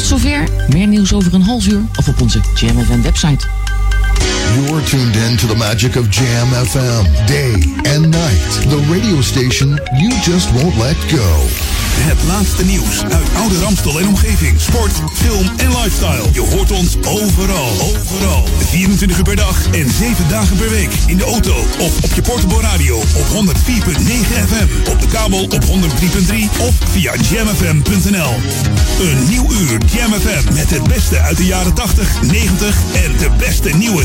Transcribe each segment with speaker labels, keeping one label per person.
Speaker 1: Tot zover. Meer nieuws over een half uur of op onze Jam FM website.
Speaker 2: You're tuned in to the magic of Jam FM, day and night. The radio station you just won't let go.
Speaker 3: Het laatste nieuws uit oude Ramstel en omgeving. Sport, film en lifestyle. Je hoort ons overal. Overal. 24 uur per dag en 7 dagen per week. In de auto of op je portable radio op 104.9 FM. Op de kabel op 103.3 of via jamfm.nl. Een nieuw uur Jam FM met het beste uit de jaren 80, 90 en de beste nieuwe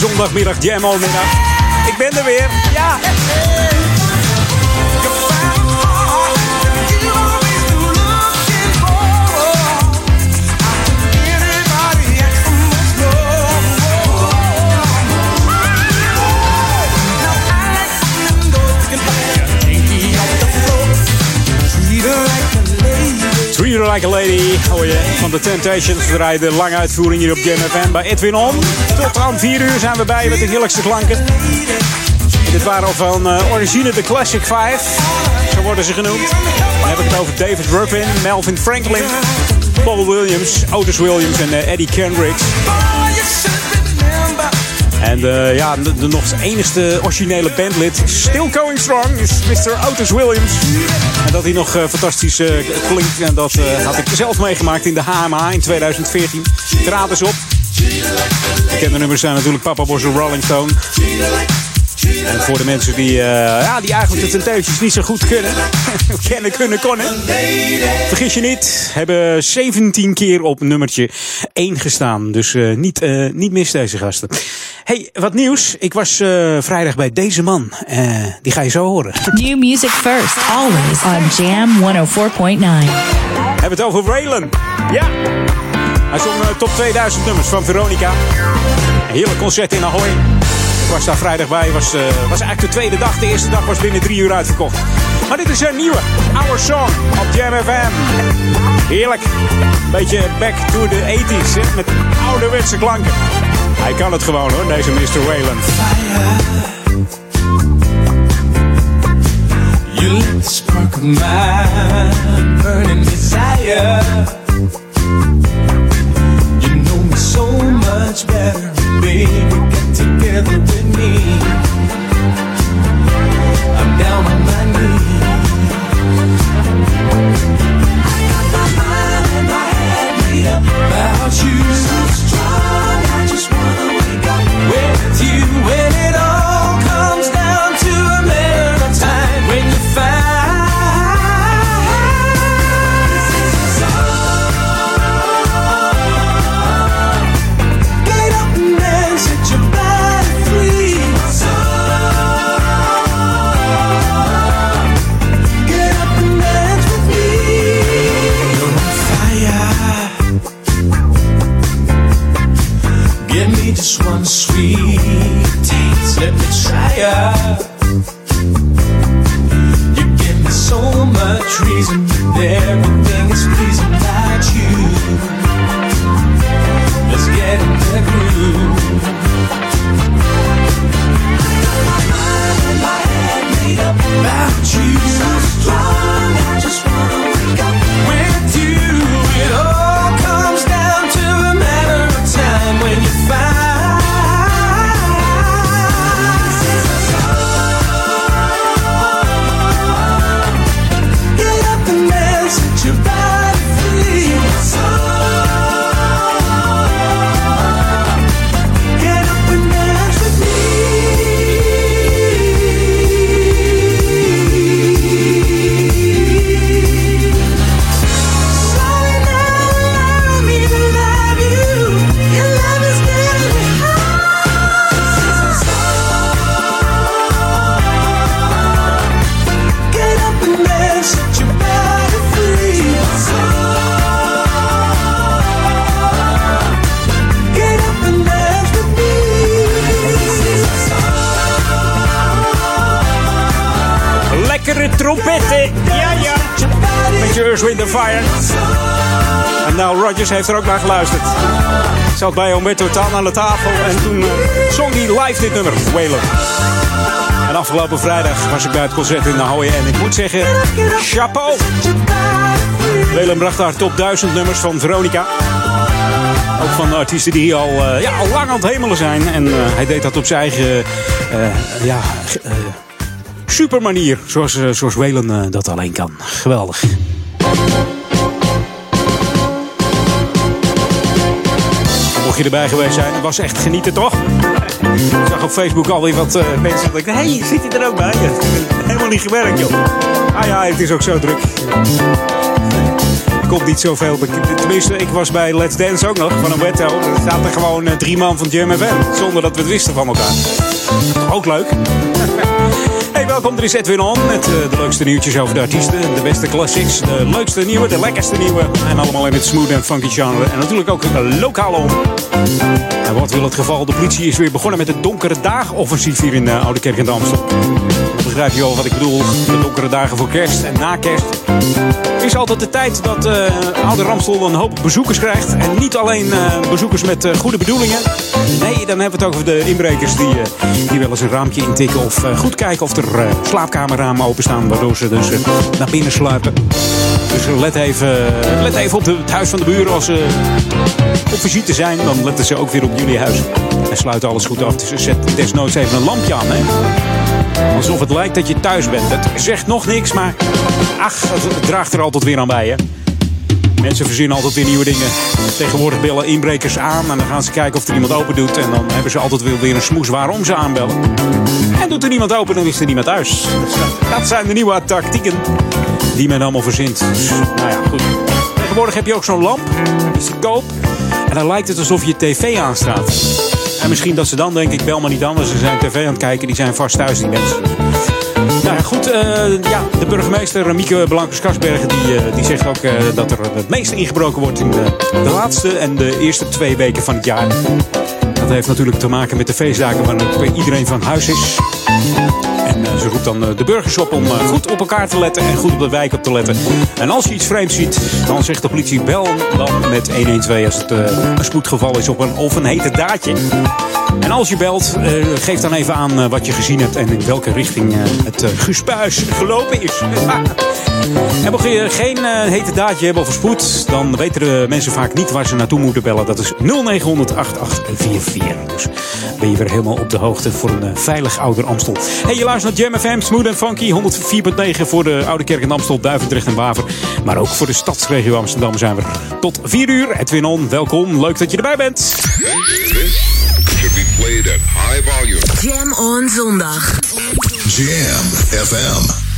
Speaker 4: Zondagmiddag, Jam All middag. Like Lady, hoor je, van The Temptations. We draaien lange uitvoering hier op Jam FM bij Edwin On. Tot aan 4 uur zijn we bij met de heerlijkste klanken. En dit waren van uh, origine de Classic 5, zo worden ze genoemd. Dan heb ik het over David Ruffin, Melvin Franklin, Paul Williams, Otis Williams en uh, Eddie Kendricks. En uh, ja, de, de, nog enigste originele bandlid, still going strong, is Mr. Otis Williams. En dat hij nog uh, fantastisch uh, klinkt. En dat had ik zelf meegemaakt in de HMA in 2014. Traat eens op. Bekende nummers zijn natuurlijk Papa a Rolling Stone. En voor de mensen die, ja, die eigenlijk de Temptations niet zo goed kunnen. kennen, kunnen, konnen. Vergis je niet. Hebben 17 keer op nummertje 1 gestaan. Dus niet, niet mis deze gasten. Hey, wat nieuws. Ik was vrijdag bij deze man. die ga je zo horen.
Speaker 5: New music first. Always on Jam 104.9.
Speaker 4: Hebben het over Raylan. Ja. Hij zong top 2000 nummers van Veronica. Een heerlijk concert in Ahoy. Ik was daar vrijdag bij. Was, was eigenlijk de tweede dag. De eerste dag was binnen drie uur uitverkocht. Maar dit is een nieuwe. Our Song op Jam FM. Heerlijk. Beetje back to the 80s. Hè? Met ouderwetse klanken. Hij kan het gewoon hoor, deze Mr. Wayland.
Speaker 6: You lit the spark of my burning desire. You know me so much better, baby. Get together with me.
Speaker 4: Zat bij Humberto Tan aan de tafel en toen uh, zong hij live dit nummer, Whalen. En afgelopen vrijdag was ik bij het concert in Ahoy en ik moet zeggen, chapeau. Whalen bracht daar top 1000 nummers van Veronica. Ook van artiesten die al, uh, ja, al lang aan het hemelen zijn. En uh, hij deed dat op zijn eigen uh, ja, super manier. Zoals, zoals dat alleen kan. Geweldig. Mocht je erbij geweest zijn, het was echt genieten toch? Ik zag op Facebook alweer wat uh, mensen. Ik dacht, hey, zit je er ook bij? Helemaal niet gewerkt, joh. Ah ja, het is ook zo druk. komt niet zoveel. Tenminste, ik was bij Let's Dance ook nog van een wetto. Er zaten gewoon eh, drie man van Jam FM. Zonder dat we het wisten van elkaar. Ook leuk. Welkom. Er is Edwin On met eh, de leukste nieuwtjes over de artiesten. De beste classics, de leukste nieuwe, de lekkerste nieuwe. En allemaal in het smooth en funky genre. En natuurlijk ook een lokaal om. En wat wil het geval? De politie is weer begonnen met het donkere daagoffensief hier in uh, Oude Kerk in. Dan begrijp je al wat ik bedoel. De donkere dagen voor kerst en na kerst. Is altijd de tijd dat uh, Oude Ramstel een hoop bezoekers krijgt. En niet alleen uh, bezoekers met uh, goede bedoelingen. Nee, dan hebben we het over de inbrekers die, die wel eens een raampje intikken. Of goed kijken of er slaapkamerramen openstaan. Waardoor ze dus naar binnen sluipen. Dus let even, let even op het huis van de buren als ze op visite zijn. Dan letten ze ook weer op jullie huis. En sluiten alles goed af. Dus zet desnoods even een lampje aan. Hè? Alsof het lijkt dat je thuis bent. Het zegt nog niks, maar ach, het draagt er altijd weer aan bij. Mensen verzinnen altijd weer nieuwe dingen. Tegenwoordig bellen inbrekers aan en dan gaan ze kijken of er iemand open doet. En dan hebben ze altijd weer een smoes waarom ze aanbellen. En doet er niemand open, dan is er niemand thuis. Dat zijn de nieuwe tactieken die men allemaal verzint. Dus, nou ja, goed. Tegenwoordig heb je ook zo'n lamp, die is te koop. En dan lijkt het alsof je tv aanstaat. En misschien dat ze dan denken, ik bel maar niet anders. Ze zijn tv aan het kijken, die zijn vast thuis, die mensen. Nou ja, goed. Uh, ja, de burgemeester Mieke Blankers-Kasbergen die, uh, die zegt ook dat er het meest ingebroken wordt in de, laatste en de eerste twee weken van het jaar. Dat heeft natuurlijk te maken met de feestdagen wanneer iedereen van huis is. Ze roept dan de burgers op om goed op elkaar te letten en goed op de wijk op te letten. En als je iets vreemds ziet, dan zegt de politie bel dan met 112 als het een spoedgeval is op een, of een hete daadje. En als je belt, geef dan even aan wat je gezien hebt en in welke richting het gespuis gelopen is. en mocht je geen hete daadje hebben of spoed, dan weten de mensen vaak niet waar ze naartoe moeten bellen. Dat is 0900 8844. Dus ben je weer helemaal op de hoogte voor een veilig ouder Amstel. Hey, je luistert naar Jam FM, Smooth Funky, 104.9 voor de Oude Kerk in Amstel, Duivendrecht en Waver. Maar ook voor de stadsregio Amsterdam zijn we tot 4 uur. Edwin On, welkom. Leuk dat je erbij bent.
Speaker 7: should be played at high volume.
Speaker 8: Jam on zondag.
Speaker 7: Jam FM.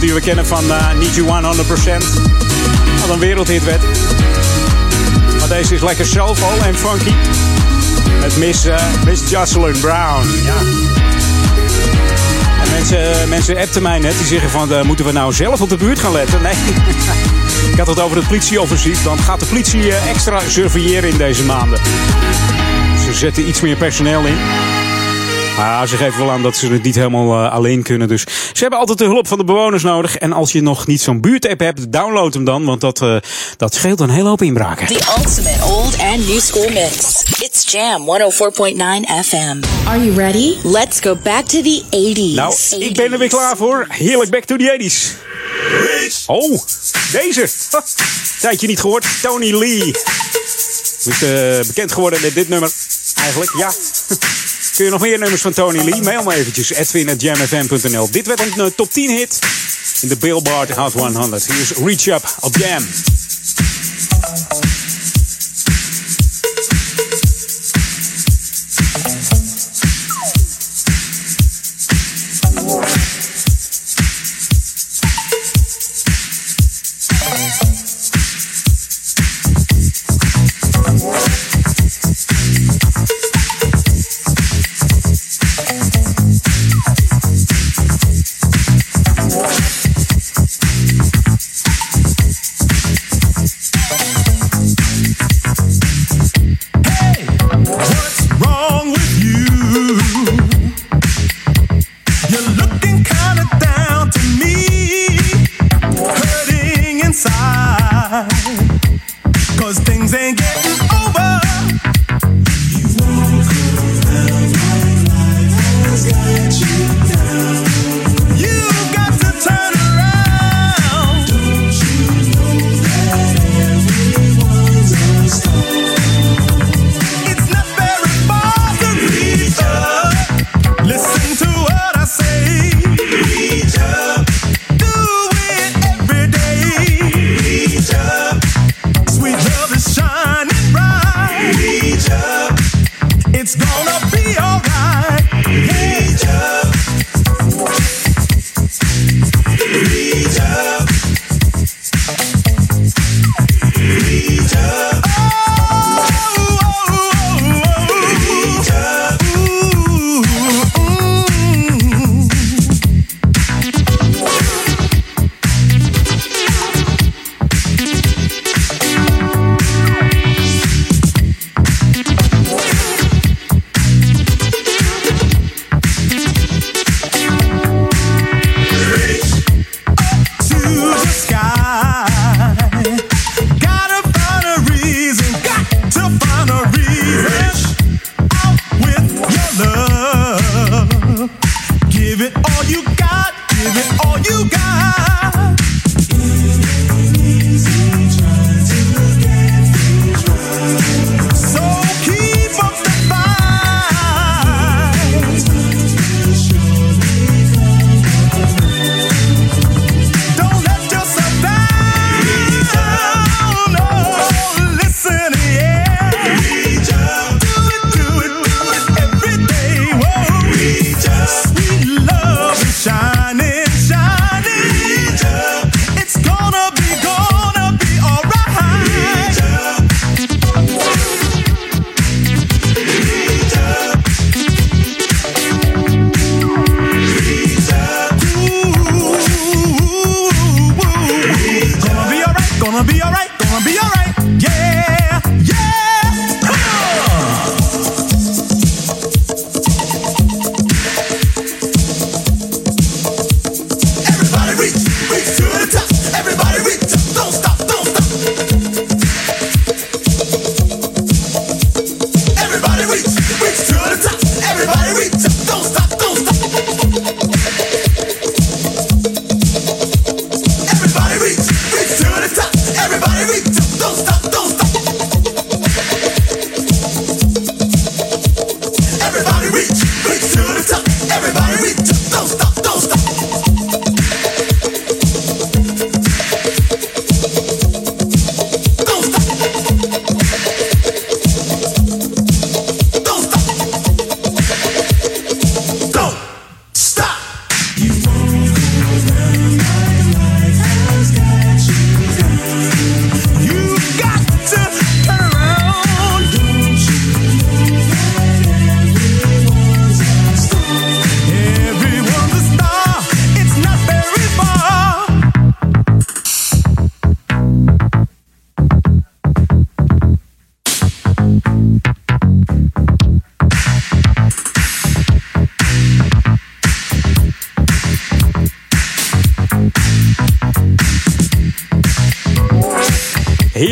Speaker 4: Die we kennen van uh, Need You 100%. Wat een wereldhit werd. Maar deze is lekker soulful en funky. Met Miss, uh, Miss Jocelyn Brown. Ja. En mensen, mensen appten mij net. Die zeggen van, uh, moeten we nou zelf op de buurt gaan letten? Nee. Ik had het over het politieoffensief. Dan gaat de politie uh, extra surveilleren in deze maanden. Ze zetten iets meer personeel in. Maar ze geven wel aan dat ze het niet helemaal uh, alleen kunnen. Dus ze hebben altijd de hulp van de bewoners nodig. En als je nog niet zo'n buurtapp hebt, download hem dan. Want dat, uh, dat scheelt een hele hoop inbraken.
Speaker 5: The ultimate old and new school mix. It's Jam 104.9 FM. Are you ready? Let's go back to the 80s.
Speaker 4: Nou, ik ben er weer klaar voor. Heerlijk back to the 80s. Oh, deze. Tijdje niet gehoord. Tony Lee. Is uh, bekend geworden met dit nummer. Eigenlijk, ja. Kun je nog meer nummers van Tony Lee? Mail me eventjes. Edwin.jamfm.nl Dit werd een top 10 hit in de Billboard Hot 100. Hier is Reach Up op Jam.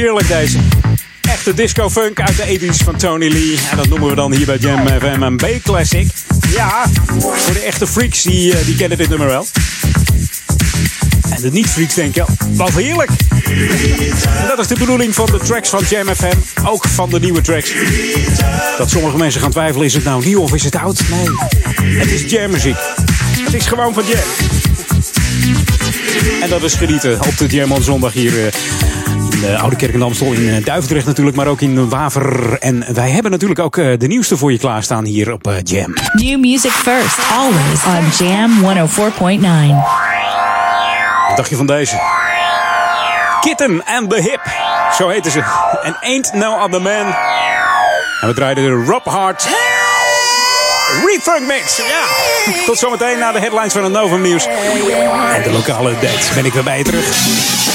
Speaker 9: Heerlijk deze. Echte disco funk uit de 80s van Tony Lee. En dat noemen we dan hier bij Jam FM een B-classic. Ja, voor de echte freaks die, eh, die kennen dit nummer wel. En de niet-freaks denken, wat heerlijk. Dat is de bedoeling van de tracks van Jam FM. Ook van de nieuwe tracks. Dat sommige mensen gaan twijfelen, is het nou nieuw of is het oud? Nee, het is jammuziek. Het is gewoon van Jam. En dat is genieten op de Jam on zondag hier eh, de Oude Kerk in Amstel. In eh, Duivendrecht natuurlijk, maar ook in Waver. En wij hebben natuurlijk ook eh, de nieuwste voor je klaarstaan hier op Jam.
Speaker 5: New music first, always on Jam 104.9.
Speaker 9: Wat dacht je van deze? Kitten and the Hip. Zo heten ze. En Ain't No Other Man. En we draaiden de Rob Hart Refunk Mix. Ja. Tot zometeen na de headlines van het Novum Nieuws. En de lokale updates ben ik weer bij je terug.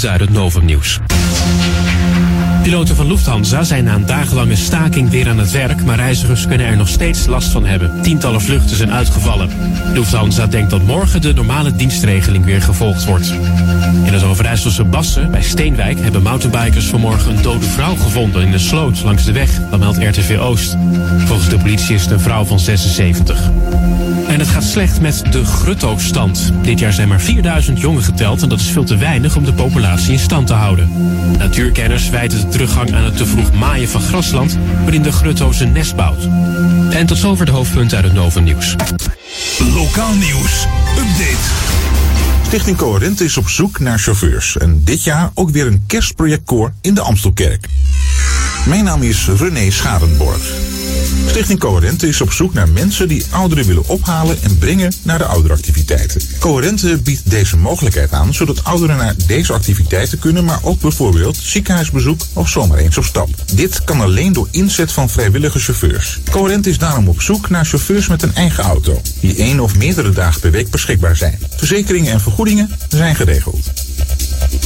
Speaker 10: Uit het Novum-nieuws. Piloten van Lufthansa zijn na een dagenlange staking weer aan het werk, maar reizigers kunnen er nog steeds last van hebben. Tientallen vluchten zijn uitgevallen. Lufthansa denkt dat morgen de normale dienstregeling weer gevolgd wordt. In het Overijsselse Bassen, bij Steenwijk, hebben mountainbikers vanmorgen een dode vrouw gevonden in een sloot langs de weg. Dat meldt RTV Oost. Volgens de politie is het een vrouw van 76. Slecht met de grutto-stand. Dit jaar zijn maar 4000 jongen geteld en dat is veel te weinig om de populatie in stand te houden. Natuurkenners wijten de teruggang aan het te vroeg maaien van grasland, waarin de grutto zijn nest bouwt. En tot zover de hoofdpunten uit het Novum Nieuws.
Speaker 3: Lokaal nieuws. Update.
Speaker 11: Stichting Coherent is op zoek naar chauffeurs. En dit jaar ook weer een kerstprojectkoor in de Amstelkerk. Mijn naam is René Scharenborg. Stichting Coherente is op zoek naar mensen die ouderen willen ophalen en brengen naar de ouderactiviteiten. Coherente biedt deze mogelijkheid aan, zodat ouderen naar deze activiteiten kunnen, maar ook bijvoorbeeld ziekenhuisbezoek of zomaar eens op stap. Dit kan alleen door inzet van vrijwillige chauffeurs. Coherente is daarom op zoek naar chauffeurs met een eigen auto, die één of meerdere dagen per week beschikbaar zijn. Verzekeringen en vergoedingen zijn geregeld.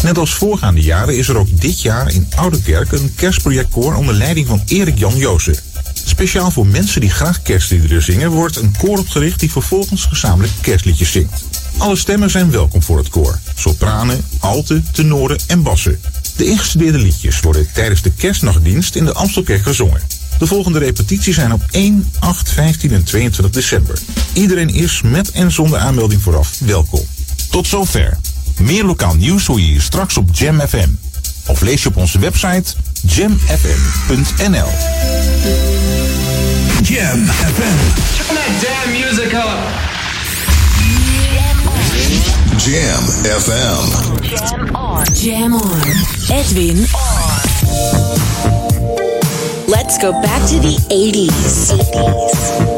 Speaker 11: Net als voorgaande jaren is er ook dit jaar in Oudekerk een kerstprojectkoor onder leiding van Erik Jan Joosen. Speciaal voor mensen die graag kerstliederen zingen wordt een koor opgericht die vervolgens gezamenlijk kerstliedjes zingt. Alle stemmen zijn welkom voor het koor. Sopranen, alten, tenoren en bassen. De ingestudeerde liedjes worden tijdens de kerstnachtdienst in de Amstelkerk gezongen. De volgende repetities zijn op 1, 8, 15 en 22 december. Iedereen is met en zonder aanmelding vooraf welkom. Tot zover. Meer lokaal nieuws hoor je hier straks op Jam FM. Of lees je op onze website jamfm.nl.
Speaker 3: Jam FM.
Speaker 12: Turn that damn music up.
Speaker 7: Jam FM.
Speaker 8: Jam on. Jam on.
Speaker 5: Edwin on. Let's go back to the 80s. 80s.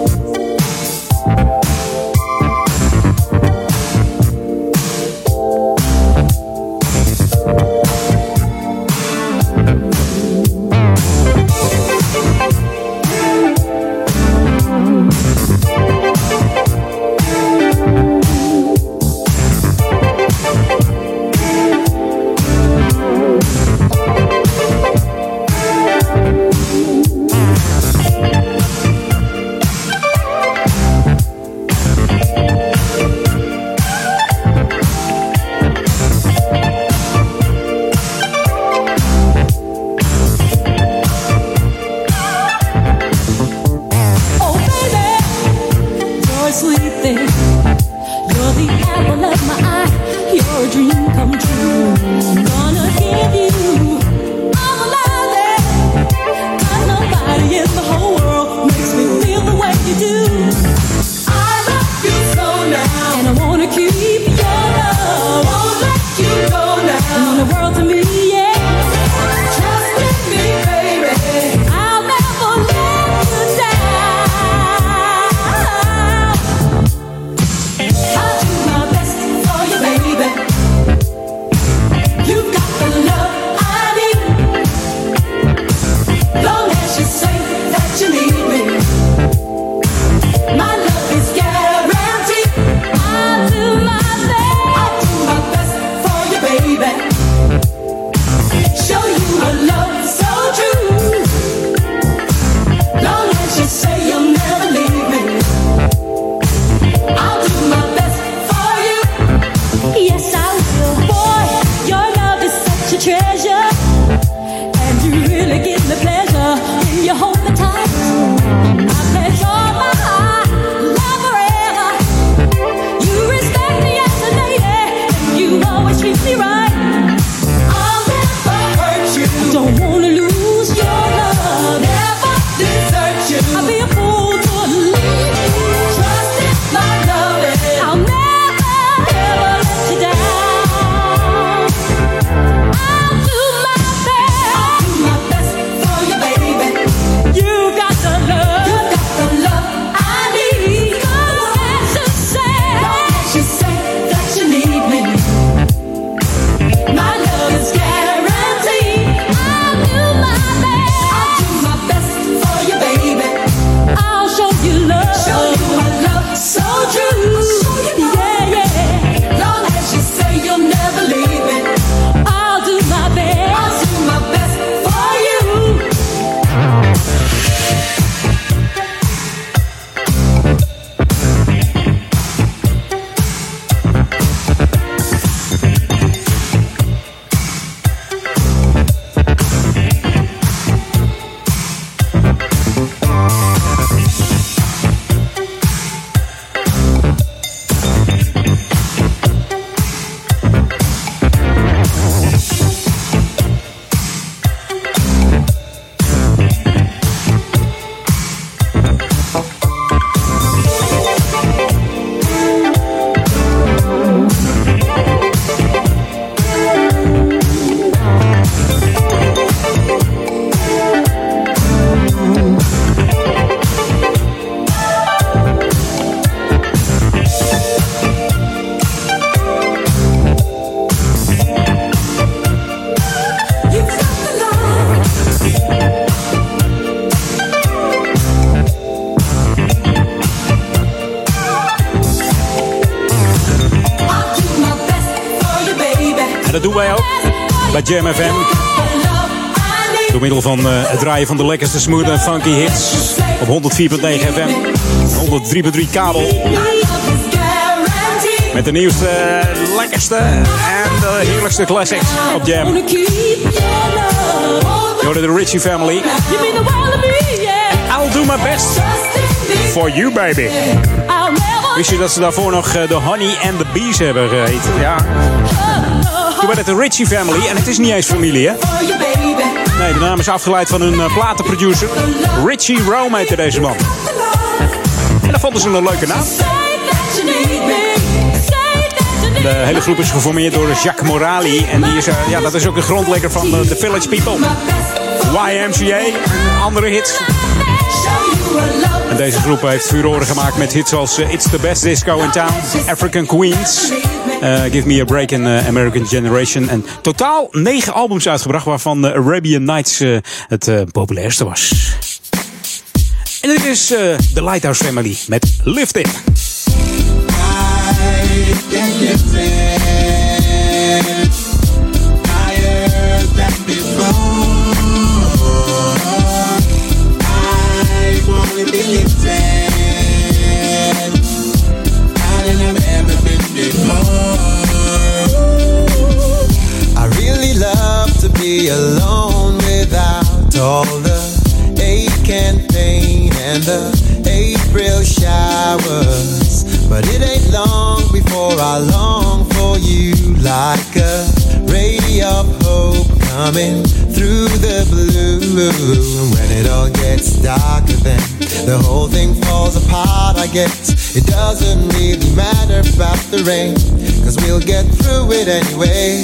Speaker 4: Jam FM. Door middel van uh, het draaien van de lekkerste smooth en funky hits. Op 104.9 FM, 103.3 kabel. Met de nieuwste, lekkerste en de heerlijkste classics op Jam. Door de Richie Family. I'll do my best for you, baby. Wist je dat ze daarvoor nog de Honey and the Bees hebben geheten? Ja. Toen werd het de Richie Family en het is niet eens familie, hè? Nee, de naam is afgeleid van een platenproducer. Richie Rome heette deze man. En dat vonden ze een leuke naam. De hele groep is geformeerd door Jacques Morali. En die is, ja, dat is ook een grondlegger van The Village People. YMCA andere hits. En deze groep heeft furoren gemaakt met hits als It's the Best Disco in Town, African Queens, uh, Give Me a Break in uh, American Generation. En totaal negen albums uitgebracht, waarvan uh, Arabian Nights het populairste was. En dit is The Lighthouse Family met Lift.
Speaker 12: And when it all gets darker, then the whole thing falls apart. I guess it doesn't really matter about the rain, cause we'll get through it anyway.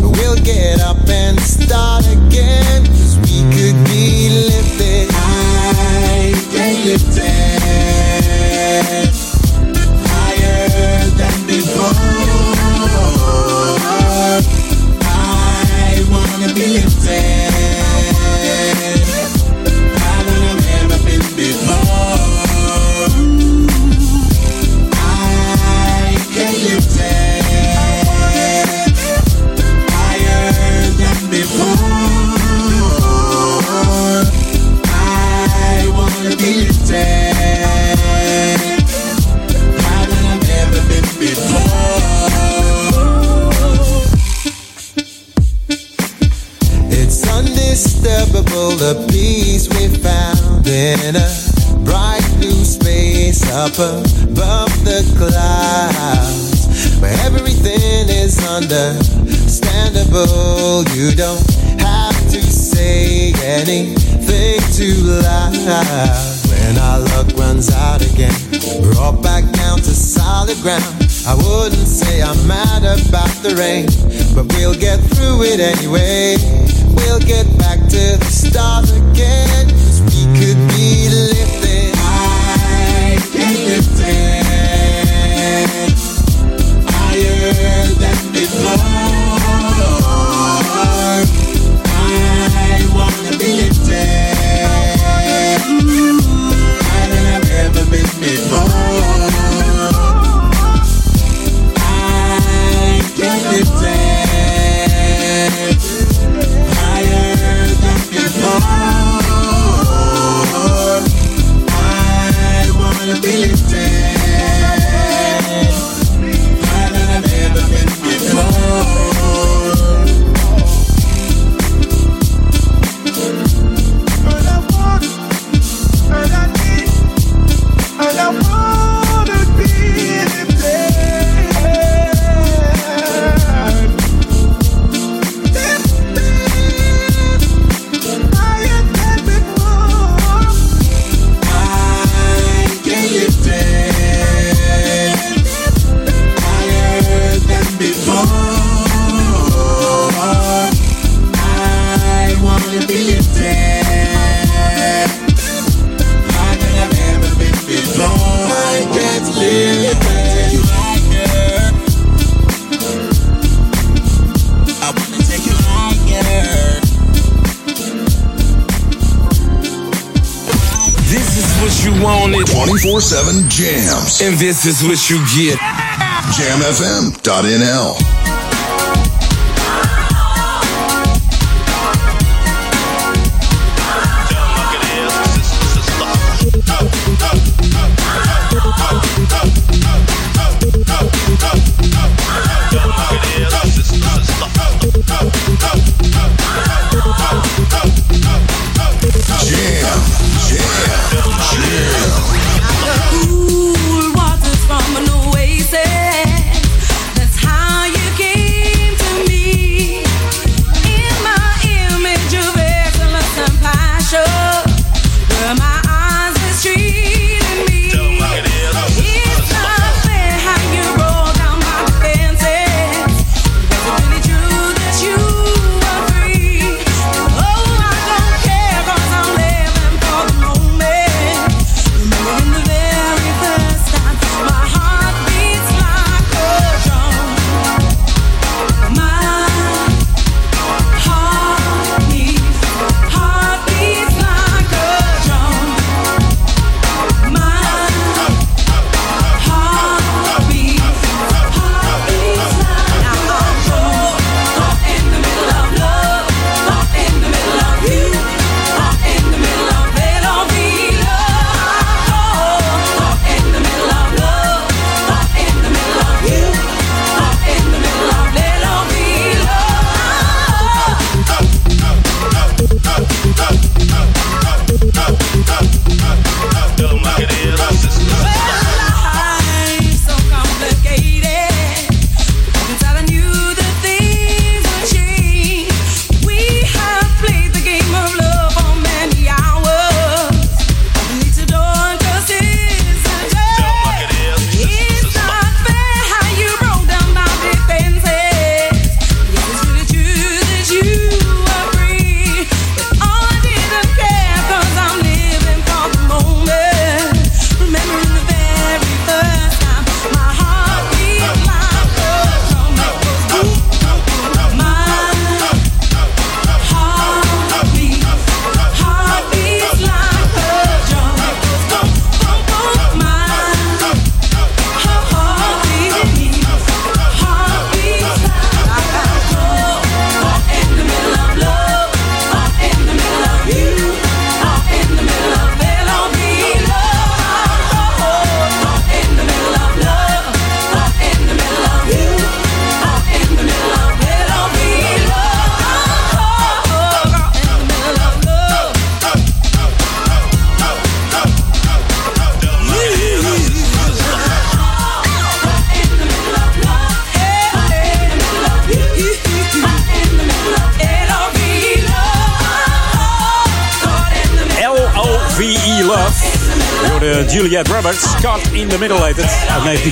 Speaker 12: We'll get up and start again, cause we could be lifted high and lifted up above the clouds where everything is understandable. You don't have to say anything too loud. When our luck runs out again, all back down to solid ground. I wouldn't say I'm mad about the rain, but we'll get through it anyway. We'll get back
Speaker 6: is what you get.
Speaker 7: Jamfm.nl.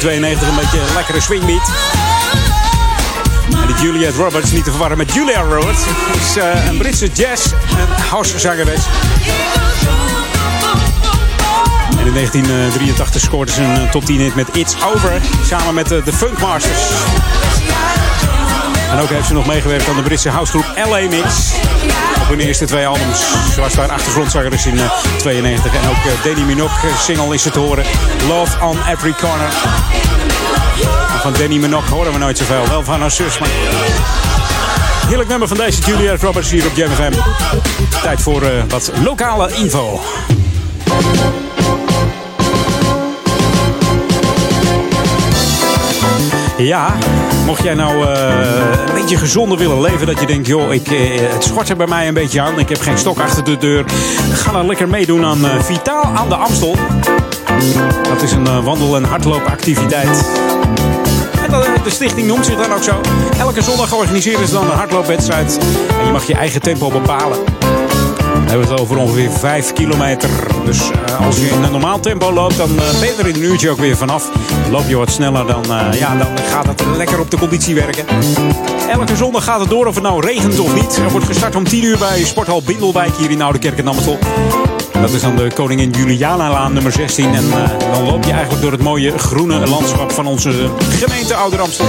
Speaker 4: 1992 een beetje een lekkere swingbeat. En die Juliette Roberts, niet te verwarren met Julia Roberts, is uh, een Britse jazz- en house-zangeres. En in 1983 scoorde ze een top 10 hit met It's Over, samen met uh, de Funk Masters. En ook heeft ze nog meegewerkt aan de Britse housegroep LA Mix. Op hun eerste twee albums. Ze was daar achtergrondzangeres in uh, 92. En ook uh, Danny Minogue single is ze te horen. Love on Every Corner. Van Danny Minogue horen we nooit zoveel. Wel van haar zus, maar... Heerlijk nummer van deze Juliette Roberts hier op Jam FM. Tijd voor wat lokale info. Ja, mocht jij nou uh, een beetje gezonder willen leven, dat je denkt, joh, ik, uh, het schort er bij mij een beetje aan, ik heb geen stok achter de deur, ga dan lekker meedoen aan uh, Vitaal aan de Amstel. Dat is een wandel- en hardloopactiviteit. De stichting noemt zich dan ook zo. Elke zondag organiseren ze dan een hardloopwedstrijd. En je mag je eigen tempo bepalen. We hebben het over ongeveer 5 kilometer. Dus uh, als je in een normaal tempo loopt, dan uh, ben je er in een uurtje ook weer vanaf. Loop je wat sneller, dan, uh, ja, dan gaat het lekker op de conditie werken. Elke zondag gaat het door of het nou regent of niet. Er wordt gestart om 10 uur bij Sporthal Bindelwijk hier in Oude Kerk en Amstel. Dat is dan de Koningin Juliana-laan nummer 16. En dan loop je eigenlijk door het mooie groene landschap van onze gemeente Ouder Amstel.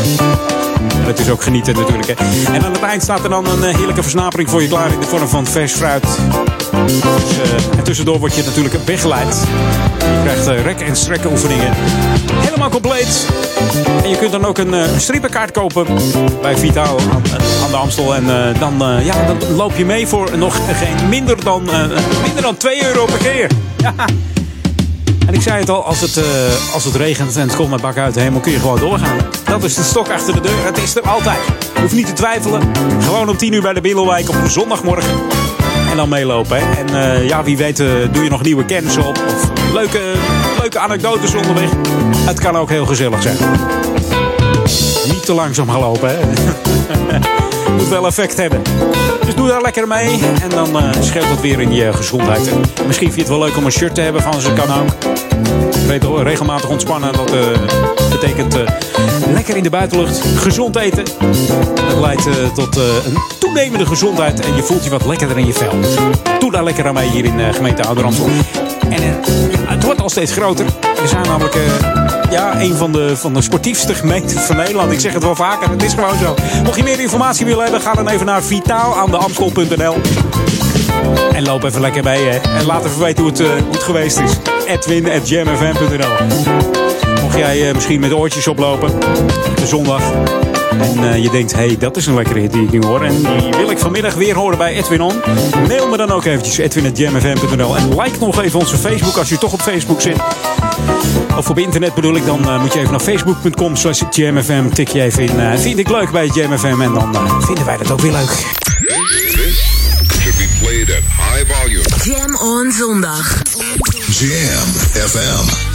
Speaker 4: En het is ook genieten natuurlijk. Hè. En aan het eind staat er dan een heerlijke versnapering voor je klaar in de vorm van vers fruit. Dus, uh, en tussendoor word je natuurlijk weggeleid. Je krijgt uh, rek- en strekken oefeningen. Helemaal compleet. En je kunt dan ook een uh, strippenkaart kopen bij Vitaal aan, aan de Amstel. En dan, ja, dan loop je mee voor nog geen minder dan, minder dan 2 euro per keer. Ja. En ik zei het al, als het, als het regent en het komt met bak uit de hemel, kun je gewoon doorgaan. Dat is de stok achter de deur. Het is er altijd. Je hoeft niet te twijfelen. Gewoon om 10 uur bij de Billenwijk op zondagmorgen. Dan meelopen. Hè. En uh, ja, wie weet uh, doe je nog nieuwe kennis op. Of leuke, leuke anekdotes onderweg. Het kan ook heel gezellig zijn. Niet te langzaam gaan lopen, hè. Moet wel effect hebben. Dus doe daar lekker mee. En dan uh, scheelt het weer in je gezondheid. En misschien vind je het wel leuk om een shirt te hebben van ze. Kan ook. Regelmatig ontspannen. Dat uh, betekent uh, lekker in de buitenlucht. Gezond eten. Dat leidt tot een toenemende gezondheid. En je voelt je wat lekkerder in je vel. Doe daar lekker aan mee hier in gemeente Ouderamstel. En het wordt al steeds groter. We zijn namelijk ja, een van de, van de sportiefste gemeenten van Nederland. Ik zeg het wel vaker, het is gewoon zo. Mocht je meer informatie willen hebben, ga dan even naar vitaalaandeamstel.nl. En loop even lekker mee, hè. En laat even weten hoe het, uh, hoe het geweest is. Edwin.jamfm.nl Mocht jij misschien met oortjes oplopen, de zondag... En uh, je denkt, hé, hey, dat is een lekkere hit die ik nu hoor. En die wil ik vanmiddag weer horen bij Edwin On. Mail me dan ook eventjes, edwin.jamfm.nl. En like nog even onze Facebook als je toch op Facebook zit. Of op internet bedoel ik, dan uh, moet je even naar facebook.com slash jamfm. Tik je even in, uh, vind ik leuk bij jamfm. En dan uh, vinden wij dat ook weer leuk.
Speaker 7: At high volume.
Speaker 8: Jam on zondag.
Speaker 7: Jam FM.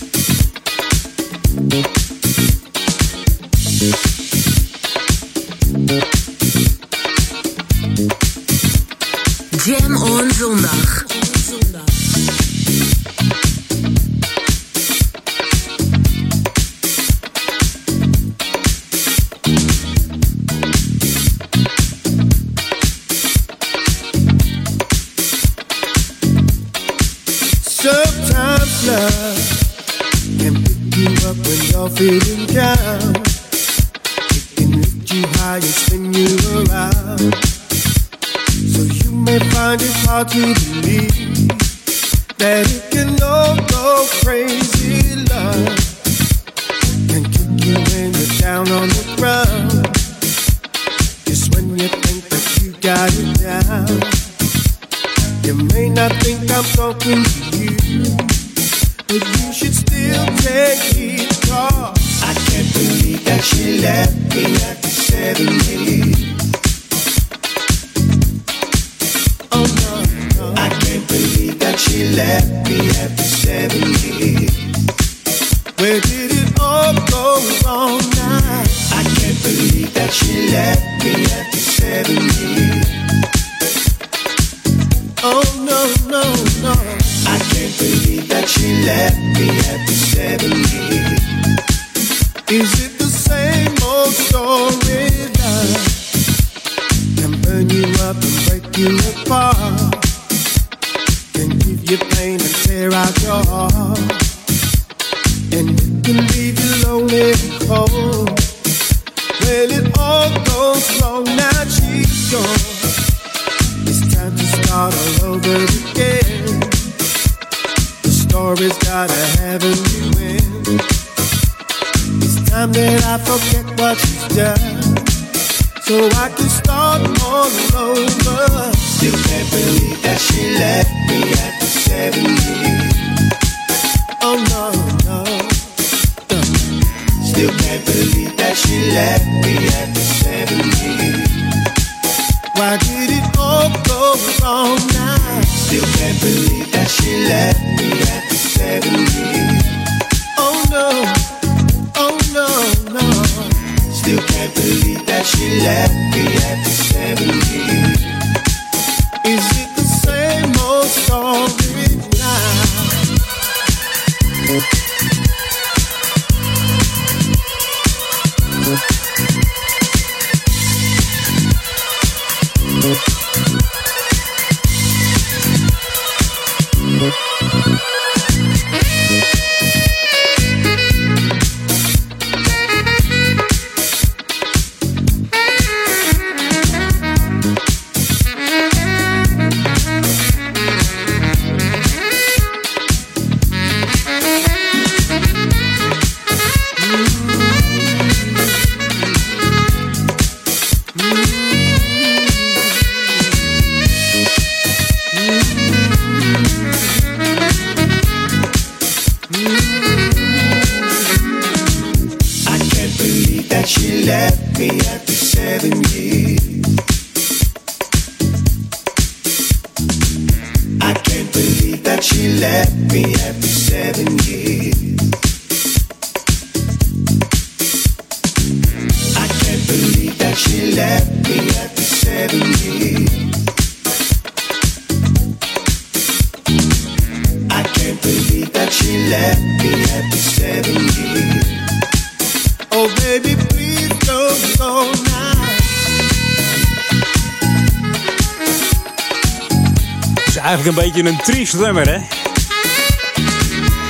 Speaker 4: een triest nummer, hè?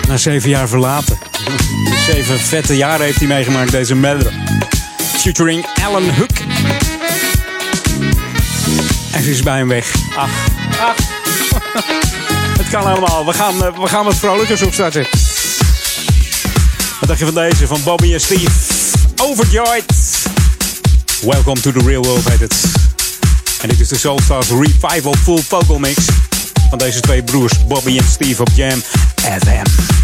Speaker 4: Na zeven jaar verlaten. Zeven vette jaren heeft hij meegemaakt, deze Medder. Featuring Alan Hook. En ze is bij hem weg. Ach, ach. Het kan allemaal. We gaan, eh, we gaan wat vrolijkers opstarten. Wat dacht je van deze? Van Bobby en Steve. Overjoyed. Welcome to the real world, heet het. En dit is de Soulstars Revival Full Vocal Mix van deze twee broers, Bobby en Steve op Jam FM.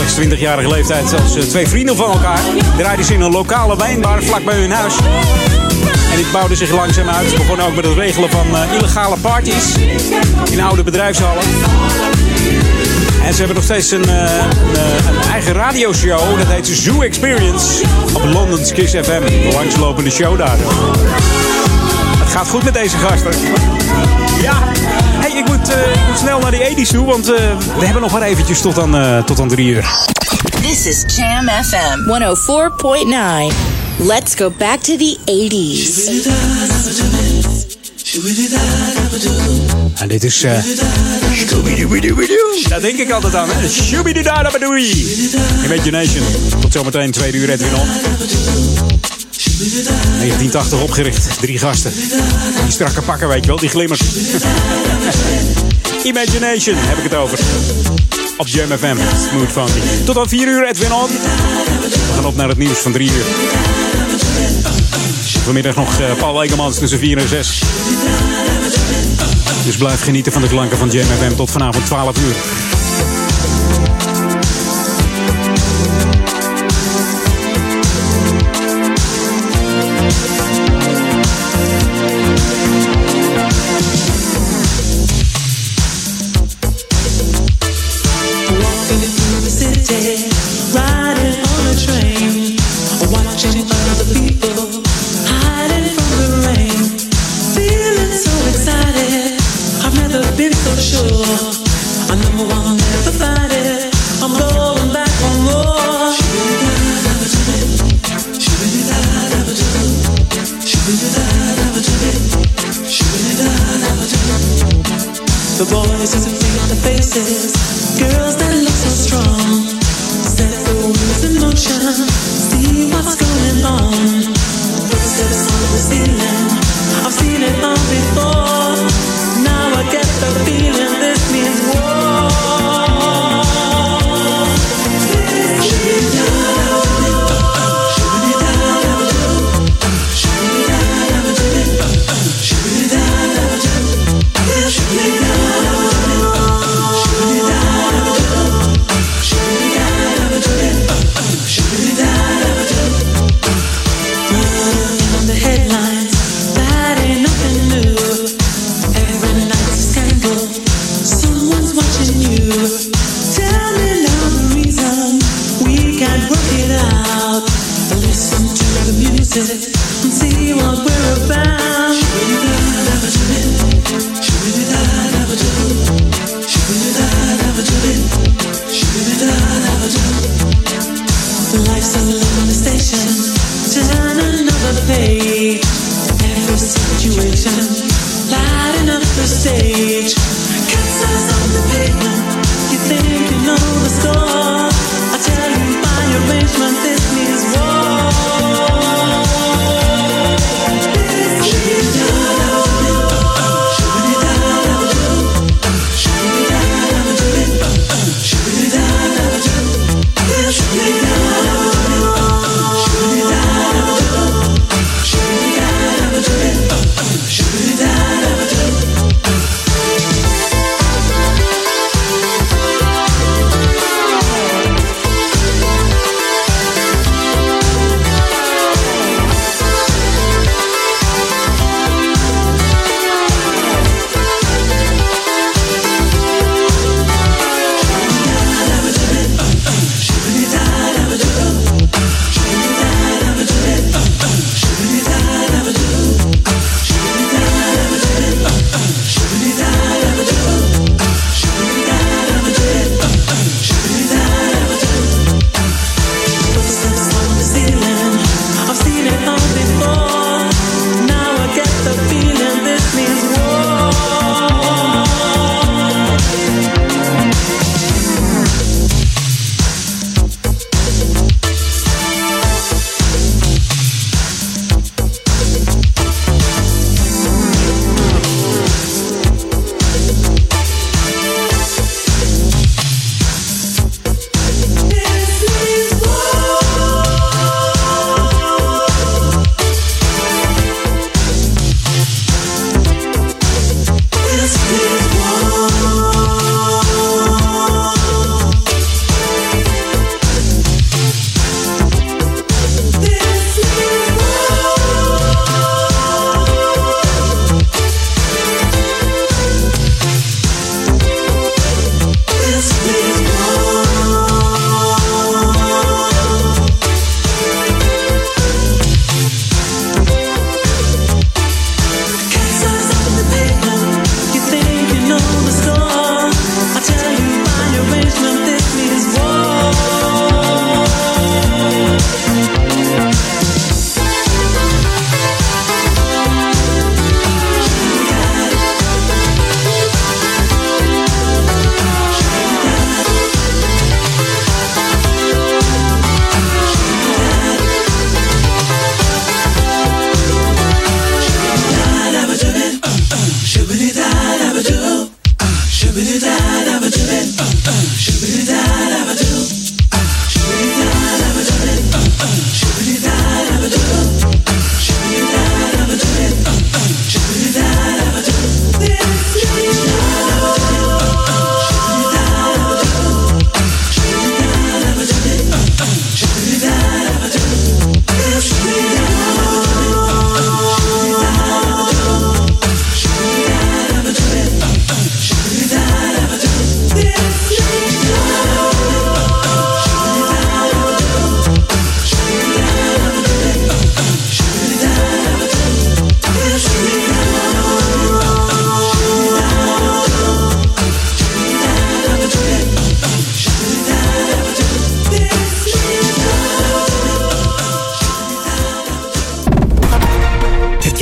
Speaker 4: Slechts 20-jarige leeftijd als eh, twee vrienden van elkaar. Draaiden ze in een lokale wijnbar vlak bij hun huis. En dit bouwde zich langzaam uit. Ze begonnen ook met het regelen van eh, illegale parties in oude bedrijfshallen. En ze hebben nog steeds een, eh, een, eigen radioshow. Dat heet Zoo Experience. Op London's Kiss FM. Een langslopende show daar. Het gaat goed met deze gasten. Ja. Moet, eh, ik moet snel naar die 80's toe. Want eh, we hebben nog maar eventjes tot aan, eh, tot aan drie uur.
Speaker 5: This is Jam FM 104.9. Let's go back to the 80s.
Speaker 4: En dit is... Daar denk ik altijd aan, hè? Imagination. Tot zometeen, tweede uur Edwin On. 1980 opgericht. Drie gasten. Die strakke pakken, weet je wel. Die glimmers. Imagination heb ik het over. Op Jam FM. Smooth Funky. Tot aan 4 uur Edwin On. We gaan op naar het nieuws van 3 uur. Vanmiddag nog eh, Paul Egemans tussen 4 en 6. Dus blijf genieten van de klanken van Jam FM tot vanavond 12 uur.
Speaker 13: The music and see what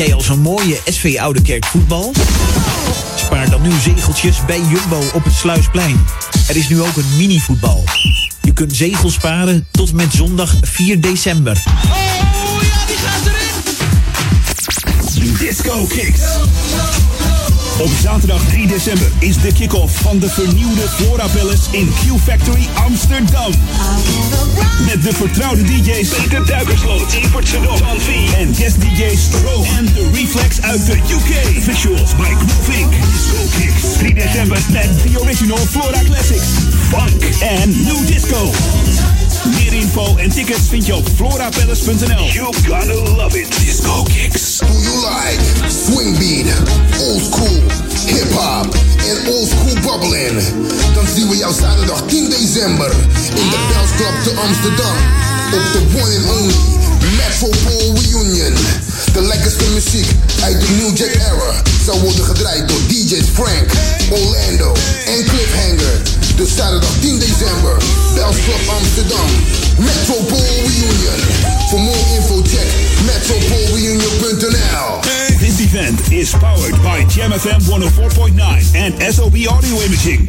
Speaker 14: zo'n mooie SV Oude Kerk voetbal? Spaar dan nu zegeltjes bij Jumbo op het Sluisplein. Er is nu ook een mini-voetbal. Je kunt zegels sparen tot en met zondag 4 december.
Speaker 3: Disco Kicks. Op zaterdag 3 december is de kick-off van de vernieuwde Flora Palace in Q Factory Amsterdam. Met de vertrouwde DJ's Peter Duikersloot, Evert Sedok, Van en guest DJ's Stroke en de Reflex uit de UK. Visuals by Groove Inc. Disco Kicks. 3 december met The Original Flora Classics, Funk en New Disco. Meer info en tickets vind je op florapalace.nl. You gotta love it. Disco Kicks.
Speaker 2: Do you like swing beat, old school, hip hop en old school bubbling? Dan zien we jou zaterdag 10 december in de Bells Club te Amsterdam. Op de one and only Metropole Reunion. De lekkerste muziek uit de New Jack Era zal worden gedraaid door DJ's Frank, Orlando en Cliffhanger. Dus zaterdag 10 december, Bells Club Amsterdam. Metropole Reunion. Voor more info check metropolereunion.nl.
Speaker 3: This event is powered by Jam FM 104.9 and SOB Audio Imaging.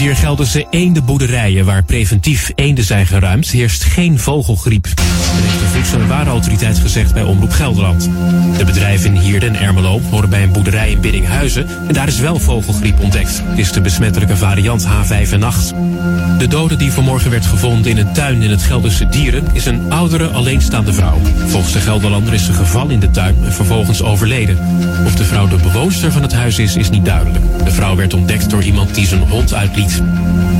Speaker 10: Vier Gelderse eendenboerderijen waar preventief eenden zijn geruimd, heerst geen vogelgriep. Dat heeft de Voedsel- en Warenautoriteit gezegd bij Omroep Gelderland. De bedrijven in Hierden en Ermelo horen bij een boerderij in Biddinghuizen en daar is wel vogelgriep ontdekt. Het is de besmettelijke variant H5N8. De dode die vanmorgen werd gevonden in een tuin in het Gelderse Dieren is een oudere alleenstaande vrouw. Volgens de Gelderlander is ze gevallen in de tuin en vervolgens overleden. Of de vrouw de bewoonster van het huis is, is niet duidelijk. De vrouw werd ontdekt door iemand die zijn hond uitliet.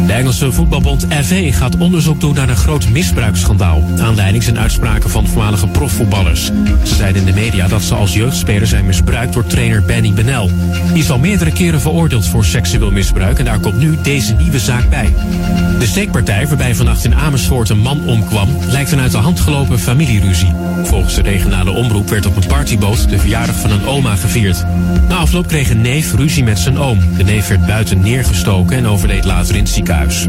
Speaker 10: De Engelse voetbalbond FA gaat onderzoek doen naar een groot misbruiksschandaal. Aanleiding zijn uitspraken van voormalige profvoetballers. Ze zeiden in de media dat ze als jeugdspeler zijn misbruikt door trainer Benny Benel. Die is al meerdere keren veroordeeld voor seksueel misbruik en daar komt nu deze nieuwe zaak bij. De steekpartij waarbij vannacht in Amersfoort een man omkwam lijkt een uit de hand gelopen familieruzie. Volgens de regionale omroep werd op een partyboot de verjaardag van een oma gevierd. Na afloop kreeg een neef ruzie met zijn oom. De neef werd buiten neergestoken en overleed later in het ziekenhuis.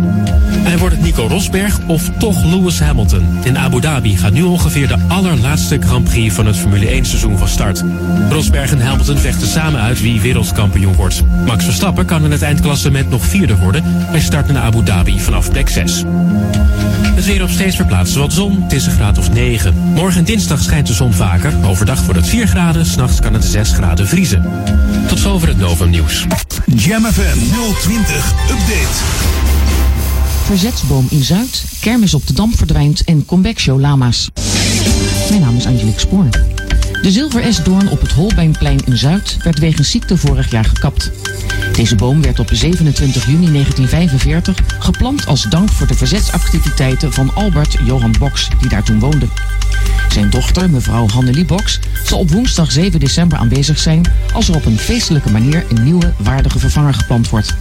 Speaker 10: En wordt het Nico Rosberg of toch Lewis Hamilton? In Abu Dhabi gaat nu ongeveer de allerlaatste Grand Prix van het Formule 1 seizoen van start. Rosberg en Hamilton vechten samen uit wie wereldkampioen wordt. Max Verstappen kan in het eindklassement nog vierde worden. Hij start in Abu Dhabi vanaf plek 6. Het weer op steeds verplaatst wat zon. Het is een graad of 9. Morgen en dinsdag schijnt de zon vaker. Overdag wordt het 4 graden. S'nachts kan het 6 graden vriezen. Tot zover het Novum nieuws.
Speaker 3: Jam FM 020 Update.
Speaker 1: Verzetsboom in Zuid, kermis op de Dam verdwijnt en comeback show Lama's. Mijn naam is Angelique Spoor. De zilver S-doorn op het Holbeinplein in Zuid werd wegens ziekte vorig jaar gekapt. Deze boom werd op 27 juni 1945 geplant als dank voor de verzetsactiviteiten van Albert Johan Box, die daar toen woonde. Zijn dochter, mevrouw Hannelie Box, zal op woensdag 7 december aanwezig zijn als er op een feestelijke manier een nieuwe waardige vervanger geplant wordt.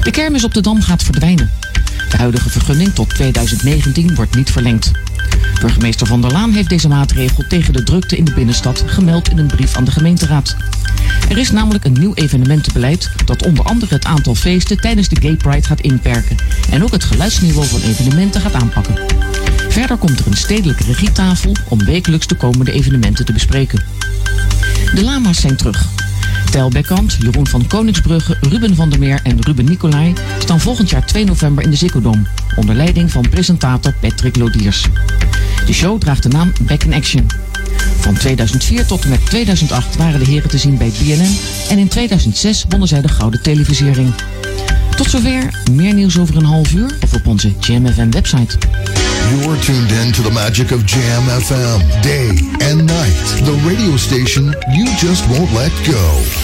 Speaker 1: De kermis op de Dam gaat verdwijnen. De huidige vergunning tot 2019 wordt niet verlengd. Burgemeester Van der Laan heeft deze maatregel tegen de drukte in de binnenstad gemeld in een brief aan de gemeenteraad. Er is namelijk een nieuw evenementenbeleid dat onder andere het aantal feesten tijdens de Gay Pride gaat inperken en ook het geluidsniveau van evenementen gaat aanpakken. Verder komt er een stedelijke regietafel om wekelijks de komende evenementen te bespreken. De lama's zijn terug. Tel Bekkant, Jeroen van Koningsbrugge, Ruben van der Meer en Ruben Nicolai staan volgend jaar 2 november in de Dome, onder leiding van presentator Patrick Lodiers. De show draagt de naam Back in Action. Van 2004 tot en met 2008 waren de heren te zien bij BNN en in 2006 wonnen zij de Gouden Televisiering. Tot zover, meer nieuws over een half uur of op onze JamFM website.
Speaker 7: You're tuned in to the magic of Jam FM, day and night. The radio station you just won't let go.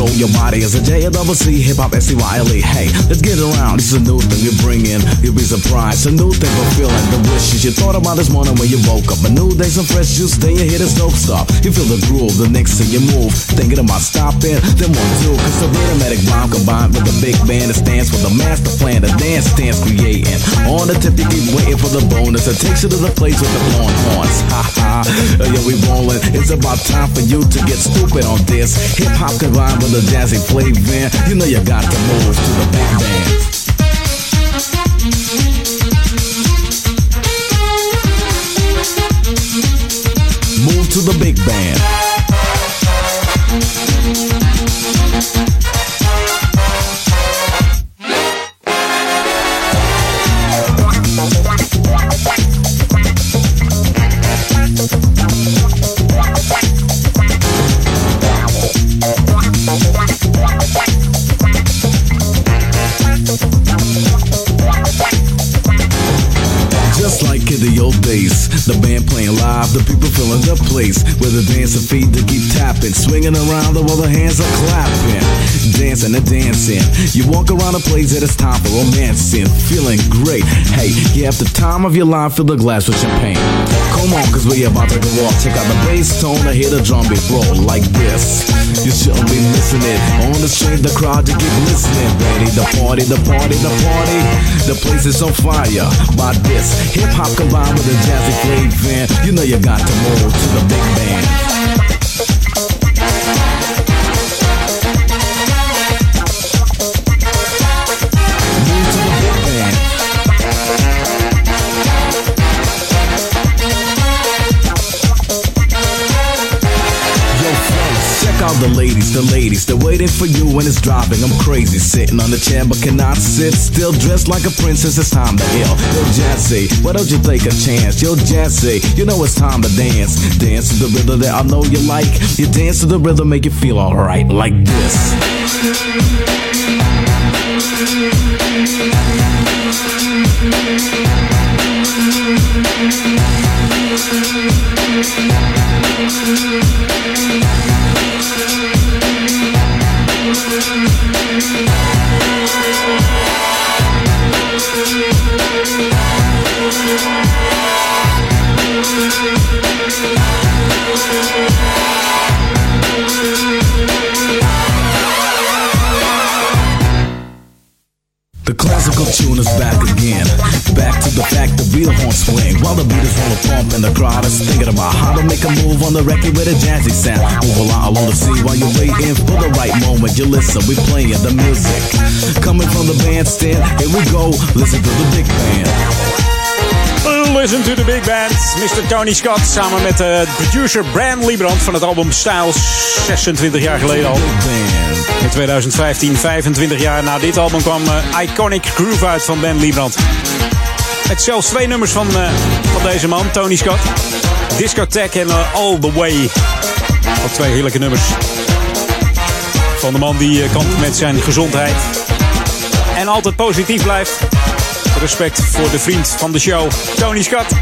Speaker 15: Control your body. As a J A hip hop S C Y L E. Hey, let's get around. This is a new thing we bring in. You'll be surprised. A new thing for feeling the wishes you thought about this morning when you woke up. A new day, some fresh juice. Then you hear the dope stop. You feel the groove. The next thing you move, thinking about stopping. Then one two, cause the rhythmatic rhyme combined with the big band that stands for the master plan. The dance stands creating. On the tip, you keep waiting for the bonus. It takes you to the place with the blowing horns. Ha ha. Yeah, we rolling. It's about time for you to get stupid on this. Hip hop combined with a jazzy flavor. You know you got to move to the big band. Move to the big band. The band playing live, the people filling the place with the dancing feet to keep tapping, swinging around while the hands are clapping, dancing and dancing. You walk around a place that it's time for romancing, feeling great. Hey, you have the time of your life, fill the glass with champagne. Come on, cause we about to go off. Check out the bass tone, I hear the drum beat roll like this. You shouldn't be missing it. On the street, the crowd, you keep listening. Ready, the party, the party, the party. The place is on fire by this. Hip hop combined with a jazzy flavor. You know you got to move to the big band. The ladies, the ladies, they're waiting for you when it's dropping. I'm crazy, sitting on the chair but cannot sit still, dressed like a princess. It's time to ill. Yo, Jazzy, why don't you take a chance? Yo, Jazzy, you know it's time to dance. Dance to the rhythm that I know you like. You dance to the rhythm, make you feel alright, like this. The classical tune is back again. Back to the fact the horn swing while the beat is the pump and the crowd is thinking about how to make a move on the record with a jazzy sound. Move along along the scene while you're waiting for the right moment. You listen, we playing the music coming from the bandstand. Here we go, listen to the big band.
Speaker 4: Listen to the Big Band. Mr. Tony Scott samen met de producer Bram Liebrand van het album Styles. 26 jaar geleden al. In 2015, 25 jaar na dit album, kwam eh, Iconic Groove uit van Ben Liebrand. Met zelfs twee nummers van, eh, van deze man, Tony Scott. Discotheque en eh, All The Way. Ook twee heerlijke nummers. Van de man die eh, kampt met zijn gezondheid. En altijd positief blijft. respect voor de vriend van de show, Tony Scott.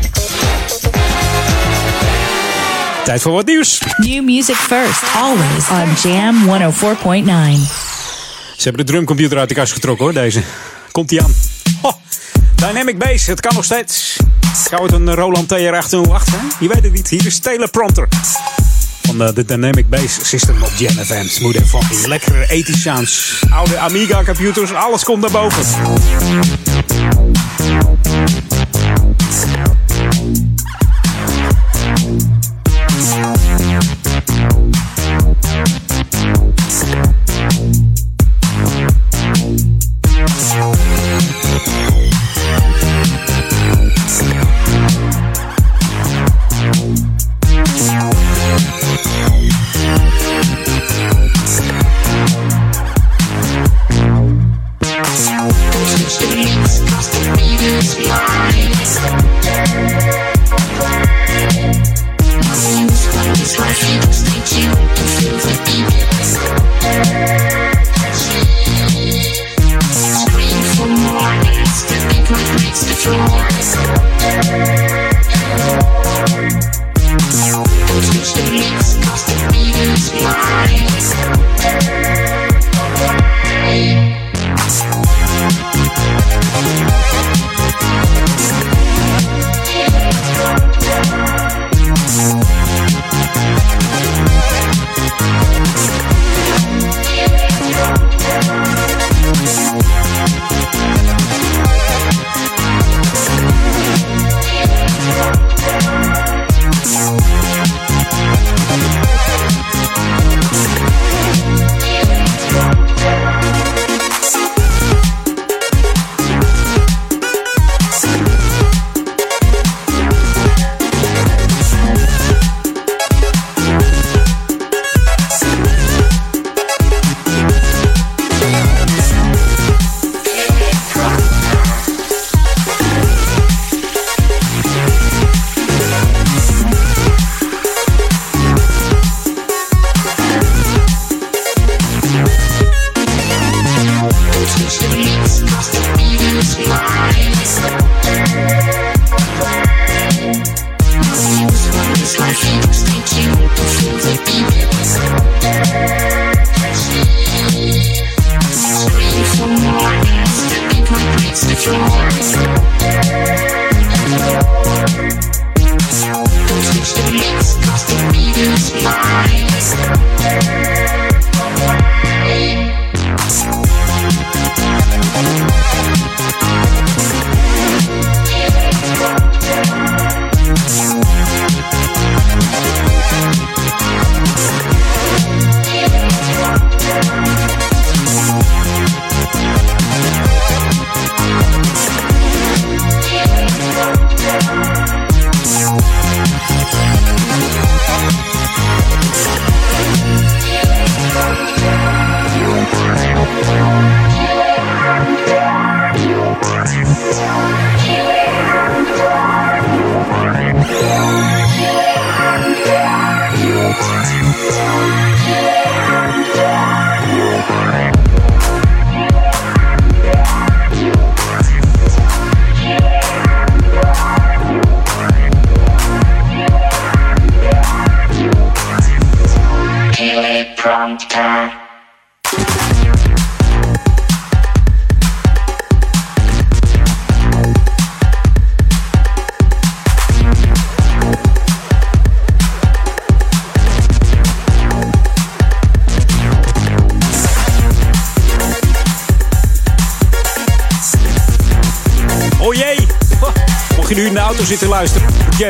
Speaker 4: Tijd voor wat nieuws.
Speaker 5: New music first, always on Jam 104.9.
Speaker 4: Ze hebben de drumcomputer uit de kast getrokken hoor, deze. Komt die aan. Dynamic Bass, het kan nog steeds. Zou het een Roland TR-808 zijn? Je weet het niet. Hier is Taylor Prompter. Van de, de Dynamic Bass System op Jam FM. Smooth en funky. Lekkere 80 sounds. Oude Amiga computers. Alles komt naar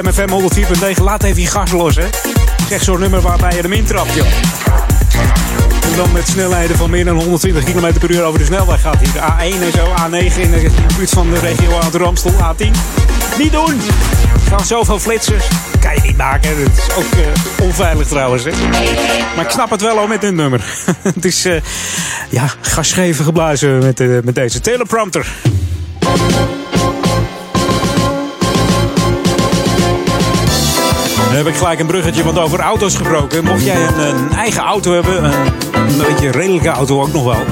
Speaker 4: Jam FM 104.9, laat even je gas los, hè. Zeg zo'n nummer waarbij je hem intrapt, joh. En dan met snelheden van meer dan 120 km per uur over de snelweg gaat hier. De A1 en zo, A9 in de buurt van de regio Oud-Ramstel, A10. Niet doen! Er gaan zoveel flitsers. Kan je niet maken. Het is ook eh, onveilig trouwens. Hè? Maar ik snap het wel al met dit nummer. het is uh, ja, gasgeven geblazen met, uh, met deze teleprompter. Heb ik gelijk een bruggetje, want over auto's gesproken. Mocht jij een, een eigen auto hebben, een, een beetje redelijke auto ook nog wel.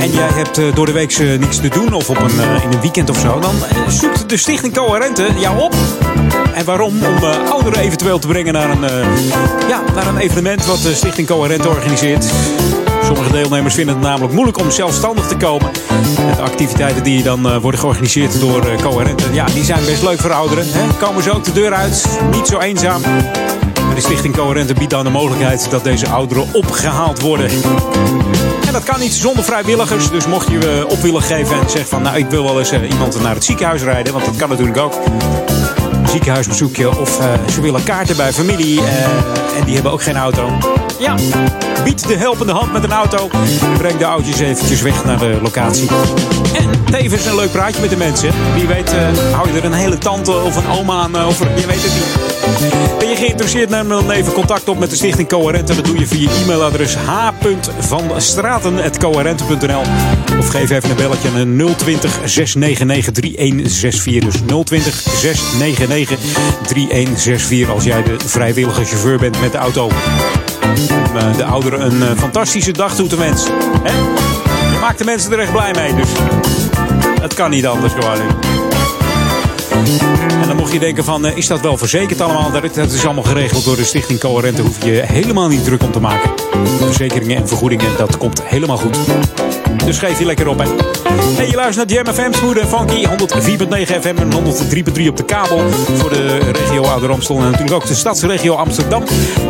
Speaker 4: en jij hebt eh, door de week niks te doen of op een, eh, in een weekend of zo, dan eh, zoekt de Stichting Coherente jou op. En waarom? Om ouderen eventueel te brengen naar een, ja, naar een evenement wat de Stichting Coherente organiseert. Sommige deelnemers vinden het namelijk moeilijk om zelfstandig te komen. En de activiteiten die dan eh, worden georganiseerd door eh, Coherente, ja, die zijn best leuk voor ouderen. Hè? Komen ze ook de deur uit, niet zo eenzaam. De Stichting Coherente biedt dan de mogelijkheid dat deze ouderen opgehaald worden. En dat kan niet zonder vrijwilligers. Dus mocht je je op willen geven en zeggen van... nou, ik wil wel eens eh, iemand naar het ziekenhuis rijden. Want dat kan natuurlijk ook. Ziekenhuisbezoekje. Of eh, ze willen kaarten bij familie. eh, en die hebben ook geen auto. Ja, bied de helpende hand met een auto. En breng de oudjes eventjes weg naar de locatie. En tevens een leuk praatje met de mensen. Wie weet eh, hou je er een hele tante of een oma aan eh, over. Je weet het niet. Ben je geïnteresseerd? Neem dan even contact op met de Stichting Coherente. Dat doe je via e-mailadres h.vanstraten.coherente.nl Of geef even een belletje aan 020 699 3164. Dus 020 699 3164 als jij de vrijwillige chauffeur bent met de auto. Eh, de ouderen een eh, fantastische dag toe te wensen. Hè? Je maakt de mensen er echt blij mee, dus het kan niet anders gewoon. En dan mocht je denken van, eh, is dat wel verzekerd allemaal? Dat, is allemaal geregeld door de Stichting Coherente. Hoef je helemaal niet druk om te maken. Verzekeringen en vergoedingen, dat komt helemaal goed. Dus geef je lekker op, hè. Hey, je luistert naar Jam FM, Smooth en Funky. 104.9 FM en 103.3 op de kabel. Voor de regio Ouder en natuurlijk ook de stadsregio Amsterdam.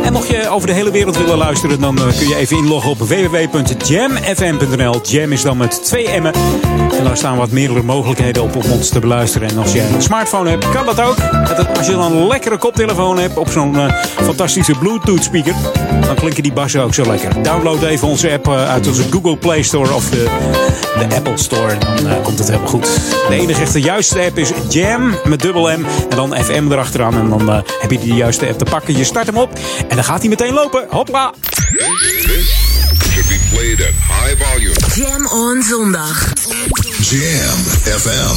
Speaker 4: En mocht je over de hele wereld willen luisteren... dan eh, kun je even inloggen op www.jamfm.nl. Jam is dan met twee M'en. En daar staan wat meerdere mogelijkheden op om ons te beluisteren. En als je een smartphone hebt, kan dat ook. Als je dan een lekkere koptelefoon hebt op zo'n eh, fantastische Bluetooth speaker... dan klinken die bassen ook zo lekker. Download even onze app eh, uit onze Google Play Store of de, de Apple Store. Dan eh, komt het helemaal goed. De enige echte juiste app is Jam met dubbel M en dan FM erachteraan. En dan eh, heb je die juiste app te pakken. Je start hem op en dan gaat hij meteen lopen. Hopla!
Speaker 16: should be played at high volume.
Speaker 8: Jam on zondag.
Speaker 7: Jam FM.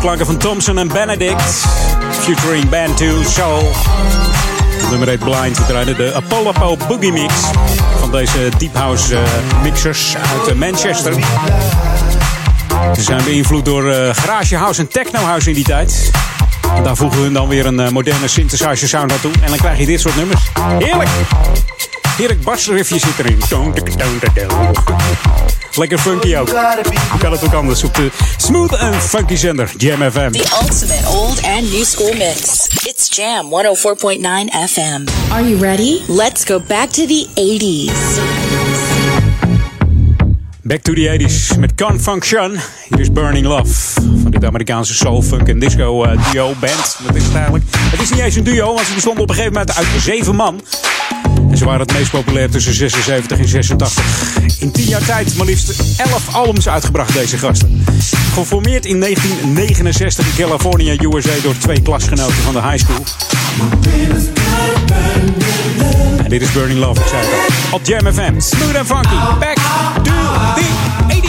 Speaker 4: Klanken. Van Thompson en Benedict. Featuring Band 2 Soul. Nummer 8 Blind. We draaiden de Apollo Boogie Mix. Van deze Deep House eh, mixers uit eh, Manchester. Ze zijn beïnvloed door eh, Garage House en Techno House in die tijd. Daar voegen hun dan weer een moderne synthesizer sound naartoe. En dan krijg je dit soort nummers. Heerlijk! Heerlijk basriffje zit erin. Tik, toon. Lekker funky ook. Hoe kan het ook anders op de smooth en funky zender Jam FM.
Speaker 5: The ultimate old and new school mix. It's Jam 104.9 FM. Are you ready? Let's go back to the 80s.
Speaker 4: Back to the 80s met Confunction. Hier is Burning Love. Van dit Amerikaanse soul, funk en disco eh, duo band. Wat is het eigenlijk? Het is niet eens een duo, want ze bestonden op een gegeven moment uit zeven man. Ze waren het meest populair tussen 76 en 86. In 10 jaar tijd maar liefst 11 albums uitgebracht, deze gasten. Geformeerd in 1969 in California, USA, door twee klasgenoten van de high school. En dit is Burning Love, ik zei het al. Op Jam FM. Smooth and funky. Back to the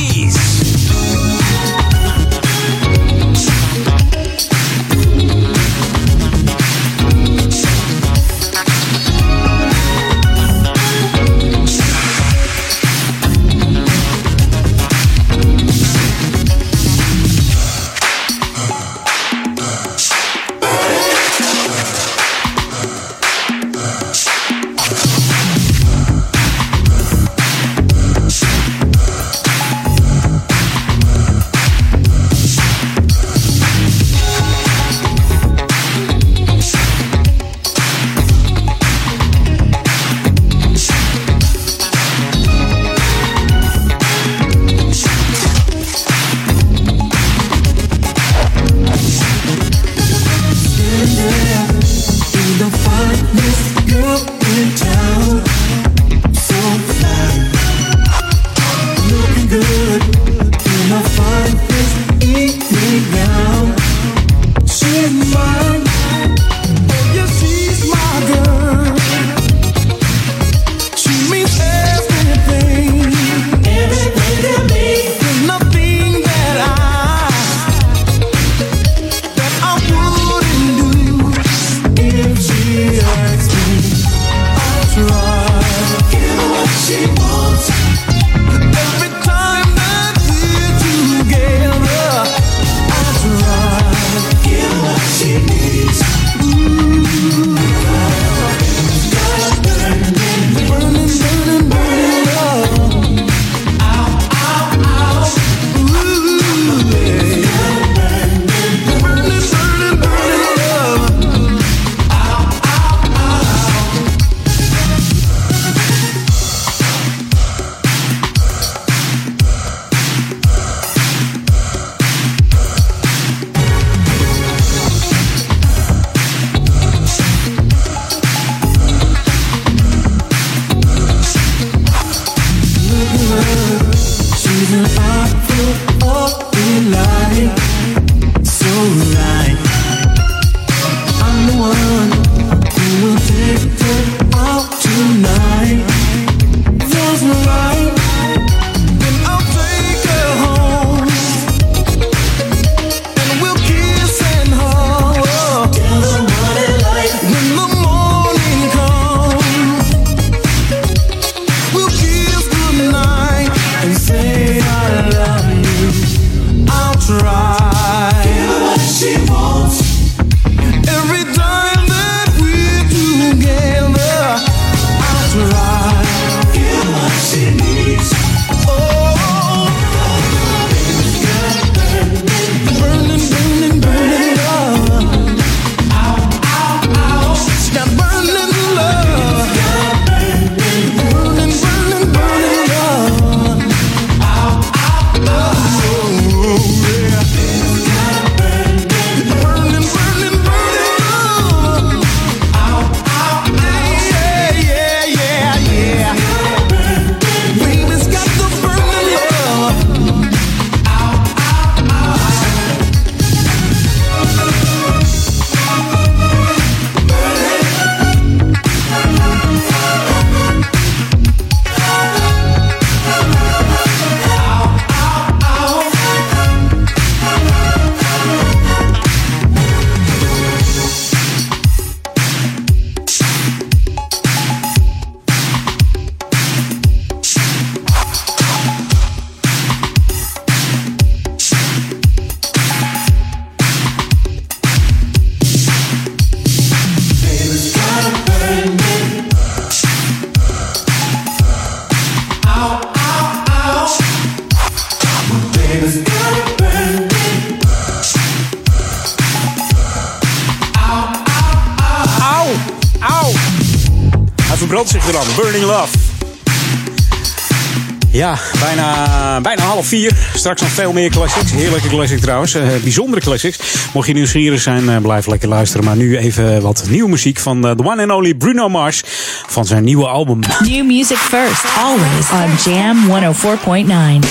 Speaker 14: Straks nog veel meer classics. Heerlijke classics trouwens. Eh, bijzondere classics. Mocht je nieuwsgierig zijn, eh, blijf lekker luisteren. Maar nu even wat nieuwe muziek van eh, The one and only Bruno Mars. Van zijn nieuwe album.
Speaker 5: New music first, always on Jam 104.9.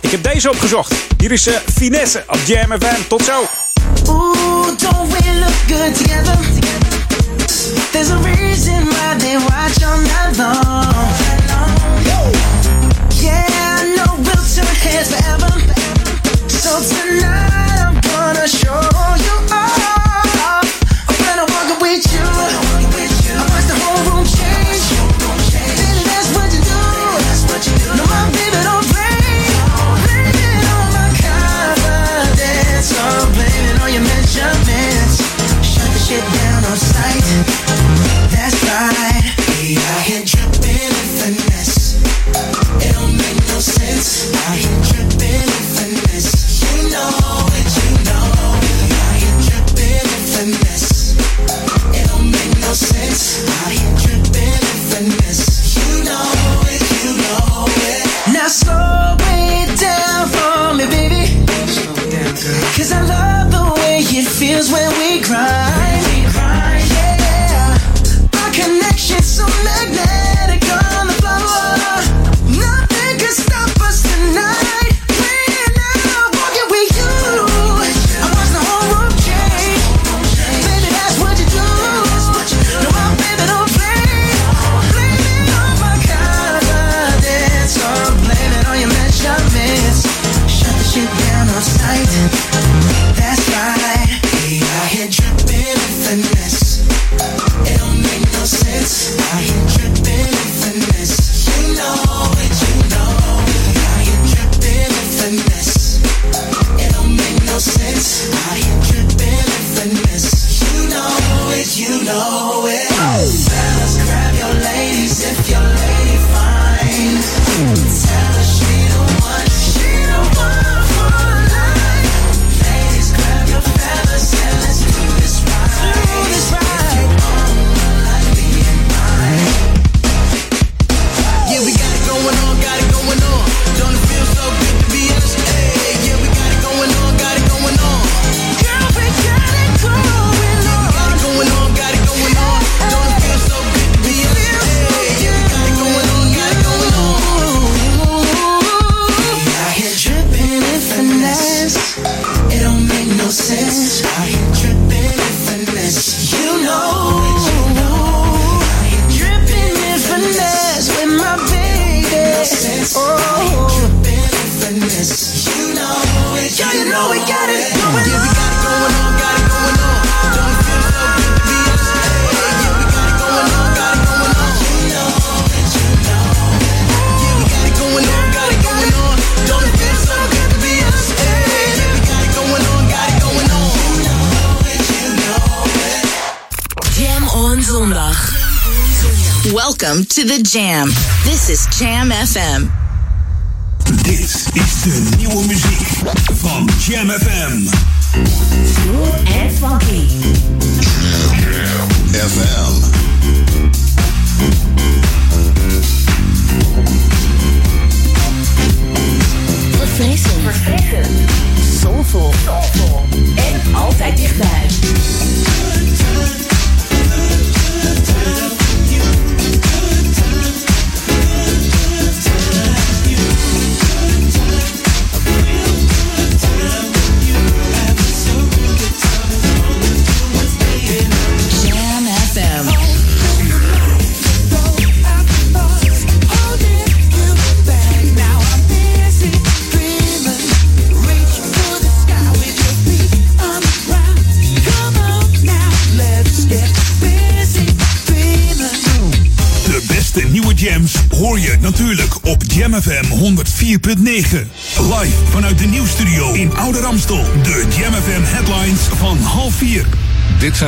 Speaker 14: Ik heb deze opgezocht. Hier is Finesse op Jam FM. Tot zo.
Speaker 3: Jam.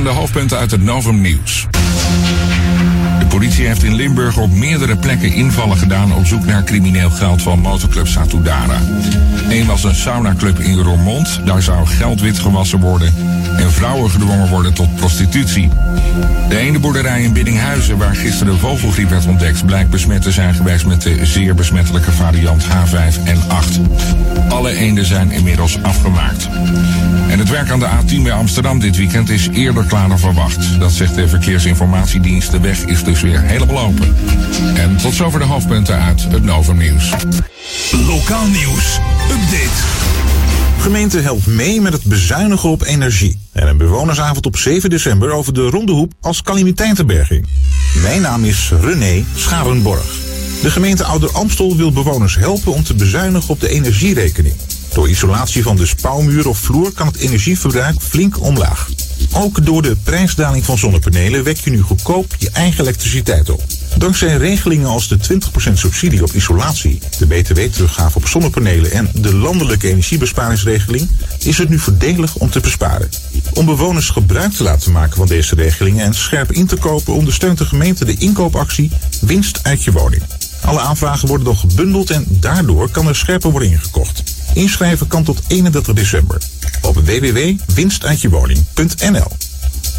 Speaker 17: de
Speaker 18: hoofdpunten uit het Novum Nieuws. De
Speaker 11: politie heeft in Limburg op meerdere plekken invallen gedaan op zoek naar crimineel geld van motorclub Satudara. Eén was een saunaclub in Roermond, daar zou geld wit gewassen worden en vrouwen gedwongen worden tot prostitutie. De ene boerderij in Biddinghuizen waar gisteren vogelgriep werd ontdekt blijkt besmet te zijn geweest met de zeer besmettelijke variant H5N8. Alle eenden zijn inmiddels afgemaakt. En het werk aan de A10 bij Amsterdam dit weekend is eerder klaar dan verwacht. Dat zegt de Verkeersinformatiedienst. De weg is dus weer helemaal open. En tot zover de hoofdpunten uit het Novum Nieuws.
Speaker 3: Lokaal nieuws. Update.
Speaker 11: Gemeente helpt mee met het bezuinigen op energie. En een bewonersavond op 7 december over de Ronde Hoep als calamiteitenberging. Mijn naam is René Scharenborg. De gemeente Ouder Amstel wil bewoners helpen om te bezuinigen op de energierekening. Door isolatie van de spouwmuur of vloer kan het energieverbruik flink omlaag. Ook door de prijsdaling van zonnepanelen wek je nu goedkoop je eigen elektriciteit op. Dankzij regelingen als de 20% subsidie op isolatie, de btw-teruggave op zonnepanelen en de landelijke energiebesparingsregeling is het nu voordelig om te besparen. Om bewoners gebruik te laten maken van deze regelingen en scherp in te kopen ondersteunt de gemeente de inkoopactie Winst uit je woning. Alle aanvragen worden dan gebundeld en daardoor kan er scherper worden ingekocht. Inschrijven kan tot 31 december op www.winstuitjewoning.nl.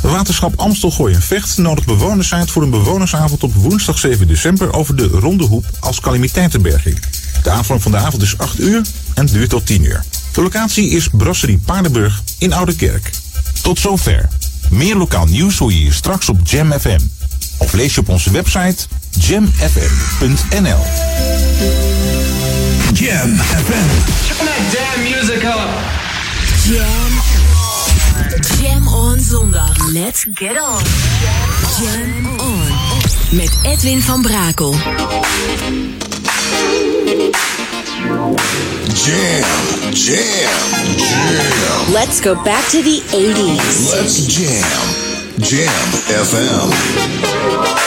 Speaker 11: Waterschap Amstel Gooi en Vecht nodigt bewoners uit voor een bewonersavond op woensdag 7 december over de Ronde Hoep als calamiteitenberging. De aanvang van de avond is 8 uur en duurt tot 10 uur. De locatie is Brasserie Paardenburg in Oude Kerk. Tot zover. Meer lokaal nieuws hoor je hier straks op Jam FM. Of lees je op onze website jamfm.nl.
Speaker 3: Jam FM.
Speaker 19: Turn that damn music up.
Speaker 16: Jam. Jam on zondag. Let's get on. Jam on. Met Edwin van Brakel.
Speaker 20: Jam, jam, jam.
Speaker 2: Let's go back to the 80s.
Speaker 20: Let's jam. Jam FM.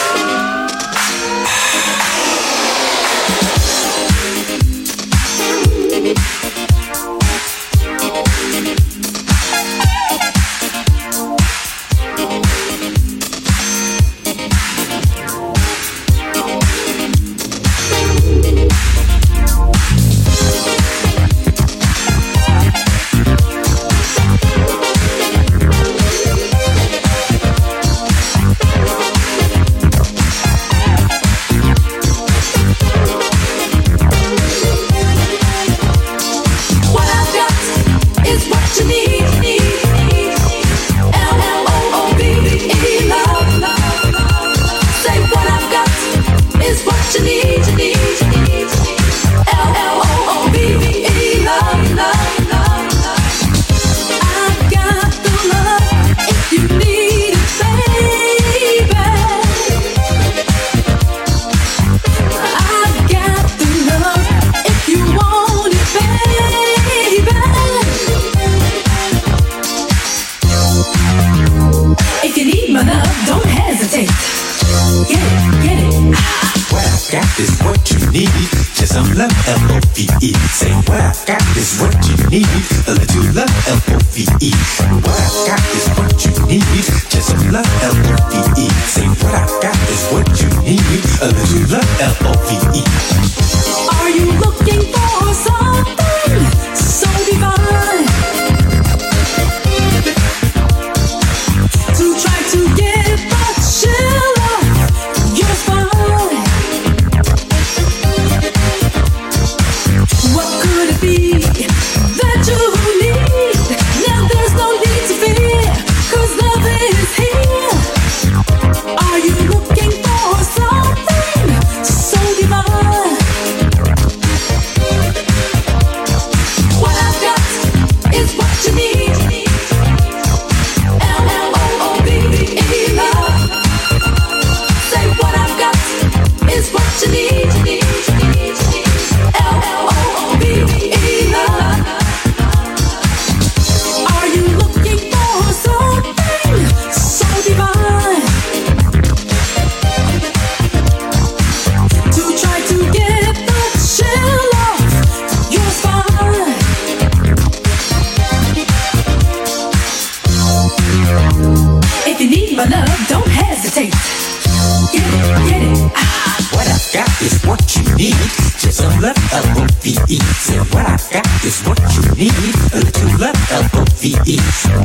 Speaker 19: Got is what you need.
Speaker 21: A little love, L-O-V-E.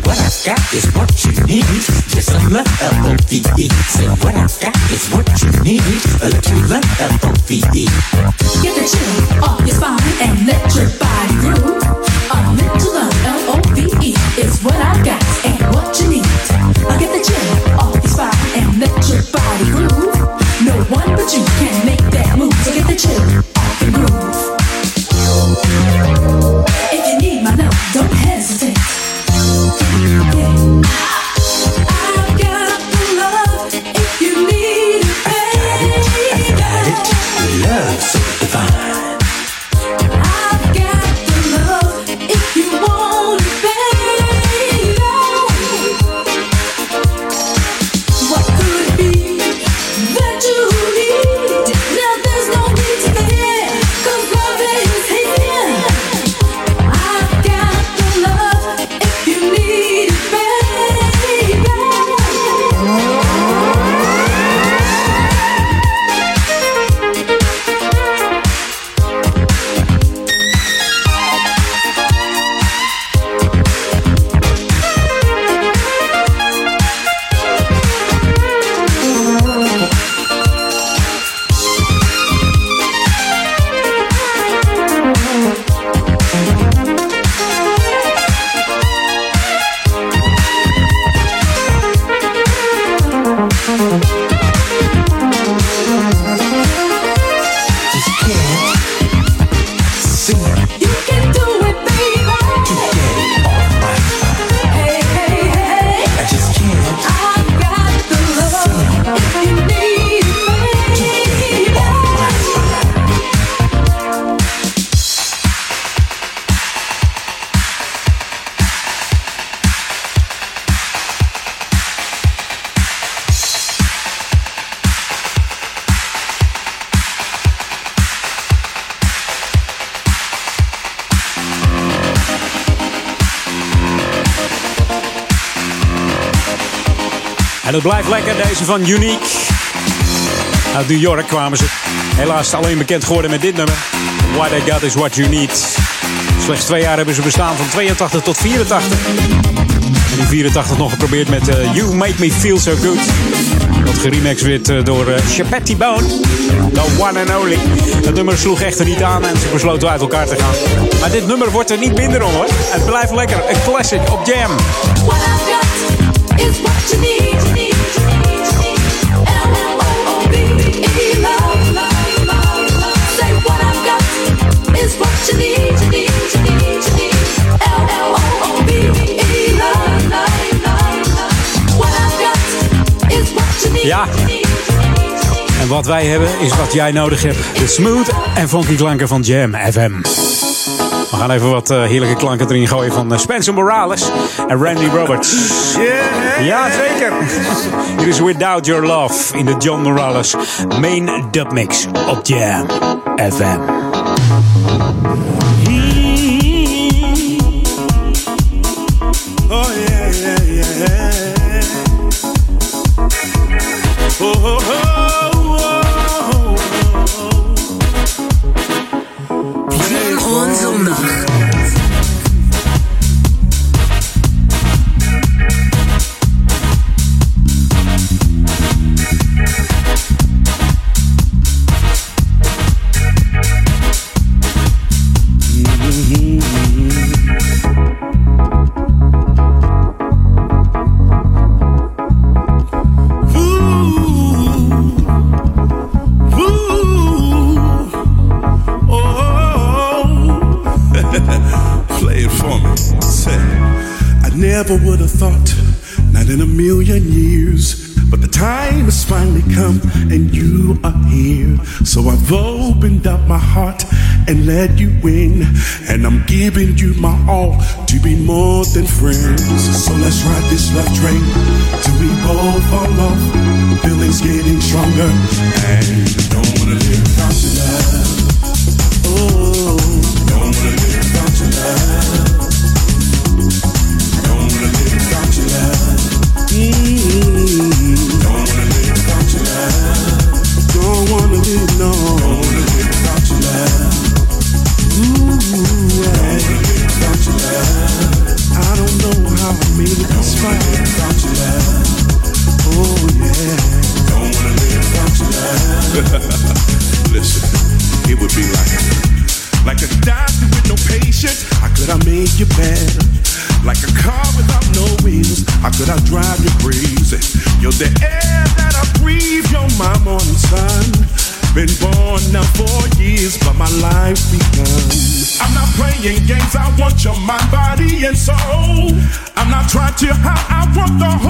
Speaker 21: What
Speaker 22: I got is what you need. Just some love, L-O-V-E. Say what I got is what you need. A little love, L-O-V-E.
Speaker 20: Get the chill off your spine and let your body groove. A little love, L-O-V-E, is what I got and what you need. I get the chill
Speaker 4: het blijft lekker, deze van Unique. Uit New York kwamen ze. Helaas alleen bekend geworden met dit nummer. What I Got Is What You Need. Slechts twee jaar hebben ze bestaan, van 82 tot 84. En in 84 nog geprobeerd met eh, You Make Me Feel So Good. Dat geremixed werd eh, door uh, Chapetti Bone. The one and only. Het nummer sloeg echter niet aan en ze besloten uit elkaar te gaan. Maar dit nummer wordt er niet minder om hoor. Het blijft lekker. Een classic op Jam. Ja. En wat wij hebben is wat jij nodig hebt. De smooth en funky klanken van Jam FM. We gaan even wat eh, heerlijke klanken erin gooien van eh, Spencer Morales en Randy Roberts. Ja, zeker. Hier is Without Your Love in de John Morales main dubmix op Jam FM.
Speaker 23: And let you in, and I'm giving you my all to be more than friends. So let's ride this love train till we both fall off. Feelings getting stronger, and don't wanna live without your till how I want the whole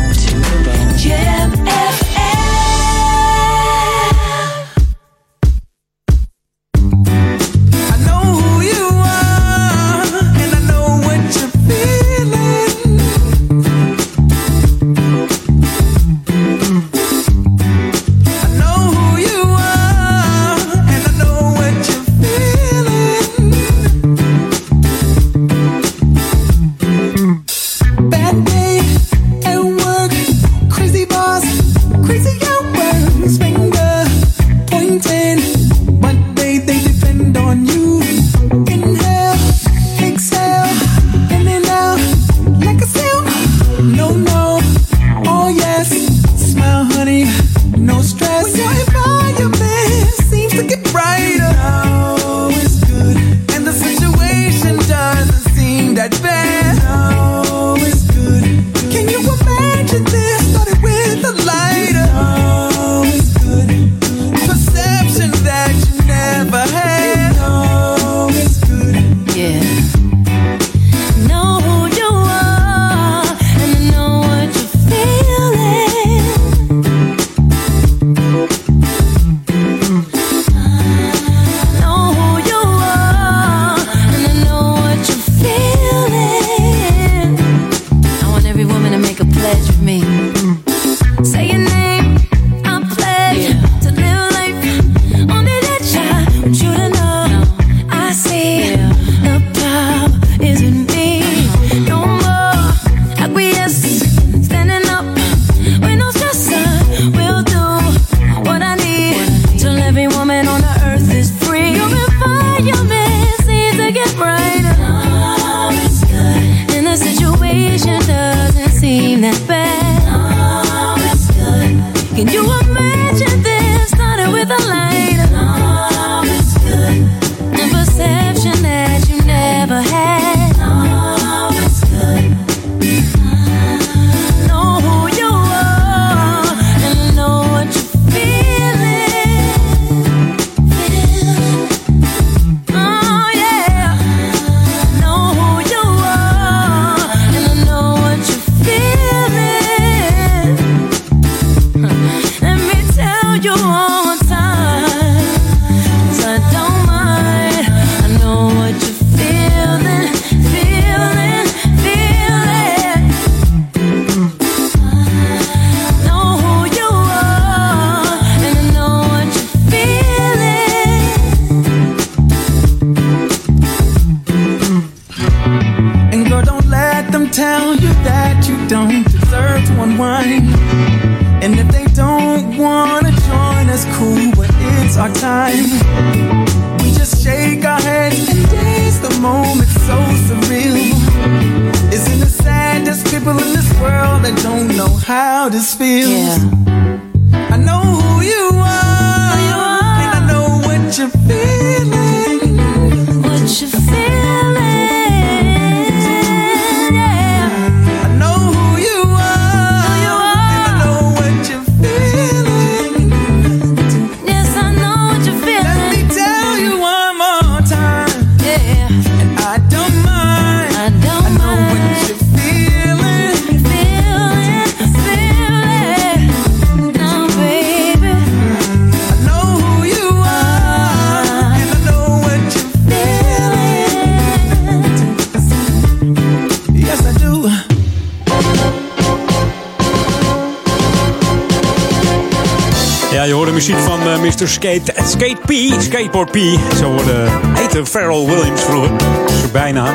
Speaker 4: Skate, Skate P, Skateboard P. Zo worden, heette Pharrell Williams vroeger. Zijn bijnaam.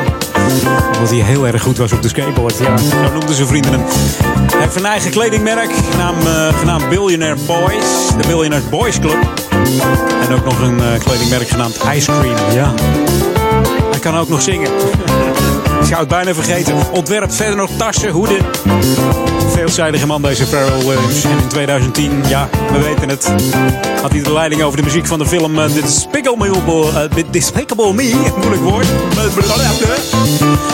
Speaker 4: Omdat hij heel erg goed was op de skateboard. Ja, zo noemden zijn vrienden hem. Hij heeft een eigen kledingmerk, naam, eh, genaamd Billionaire Boys. De Billionaire Boys Club. En ook nog een eh, kledingmerk genaamd Ice Cream. Ja, hij kan ook nog zingen. Ik zou het bijna vergeten. Ontwerpt verder nog tassen, hoeden. Veelzijdige man deze Pharrell Williams. En in 2010, ja, we weten het, had hij de leiding over de muziek van de film eh, Despicable, uh, Despicable Me. Moeilijk woord.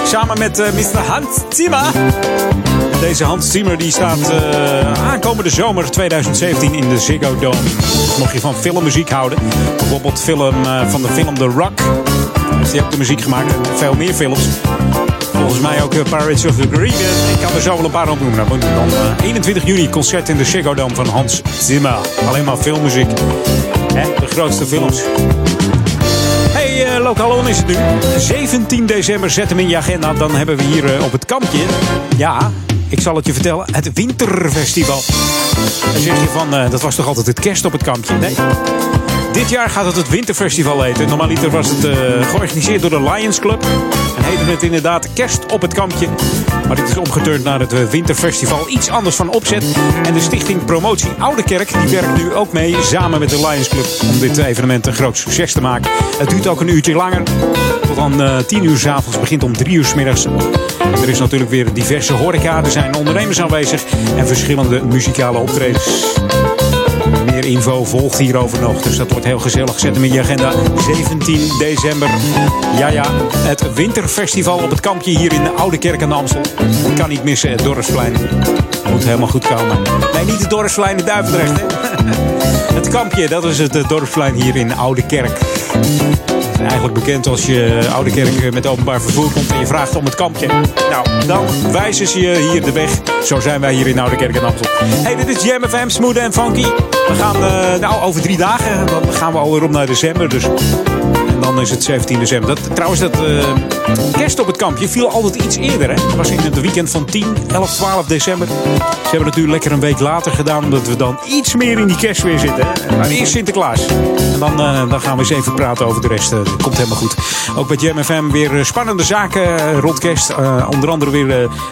Speaker 4: Samen met eh, Mr. Hans Zimmer. Deze Hans Zimmer die staat eh, aankomende zomer 2017 in de Ziggo Dome. Mocht je van filmmuziek houden, bijvoorbeeld film, eh, van de film The Rock, heeft hij ook de muziek gemaakt veel meer films. Volgens mij ook eh, Pirates of the Caribbean. Ik kan er zo wel een paar opnoemen. Dan eh, 21 juni concert in de Ziggo van Hans Zimmer. Alleen maar filmmuziek. Hè, de grootste films. Hey, eh lokaal is het nu. 17 december, zet hem in je agenda. Dan hebben we hier eh, op het kampje. Ja, ik zal het je vertellen. Het Winterfestival. Dan zeg je van, eh, dat was toch altijd het kerst op het kampje? Nee. Dit jaar gaat het het Winterfestival heten. Normaliter was het eh, georganiseerd door de Lions Club. Heette het inderdaad kerst op het kampje. Maar dit is omgeturnd naar het eh, Winterfestival. Iets anders van opzet. En de stichting Promotie Oude Kerk die werkt nu ook mee samen met de Lions Club. Om dit evenement een groot succes te maken. Het duurt ook een uurtje langer. Tot dan eh 10 uur 's avonds. Begint om 3 uur 's middags. Er is natuurlijk weer diverse horeca. Er zijn ondernemers aanwezig. En verschillende muzikale optredens. Meer info volgt hierover nog. Dus dat wordt heel gezellig. Zet hem in je agenda. 17 december. Ja, ja. Het Winterfestival op het kampje hier in de Oude Kerk aan de Amstel. Kan niet missen. Het Dorpsplein. Moet helemaal goed komen. Nee, niet het Dorpsplein in Duivendrecht. Hè? Het kampje, dat is het Dorpsplein hier in Oude Kerk. Eigenlijk bekend als je Oude Kerk met openbaar vervoer komt en je vraagt om het kampje. Nou, dan wijzen ze je hier de weg. Zo zijn wij hier in Oude Kerk en Amstel. Hey, dit is Jam FM, Smooth en Funky. We gaan, eh, nou, over drie dagen, dan gaan we alweer op naar december. Dus dan is het 17 december. Dat, trouwens, dat eh, kerst op het kampje viel altijd iets eerder. Hè? Dat was in het weekend van 10, 11, 12 december. Ze hebben het nu lekker een week later gedaan, omdat we dan iets meer in die kerst weer zitten. Maar eerst Sinterklaas. En dan, eh, dan gaan we eens even praten over de rest. Eh, dat komt helemaal goed. Ook bij Jam FM weer spannende zaken rond kerst. Onder andere weer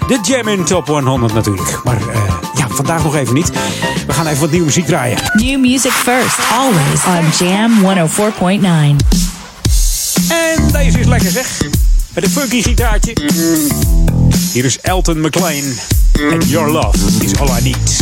Speaker 4: de Jam in Top 100 natuurlijk. Maar ja, vandaag nog even niet. We gaan even wat nieuwe muziek draaien.
Speaker 24: New music first, always on Jam 104.9.
Speaker 4: En deze is lekker zeg. Met een funky gitaartje. Hier is Elton McLean. And your love is all I need.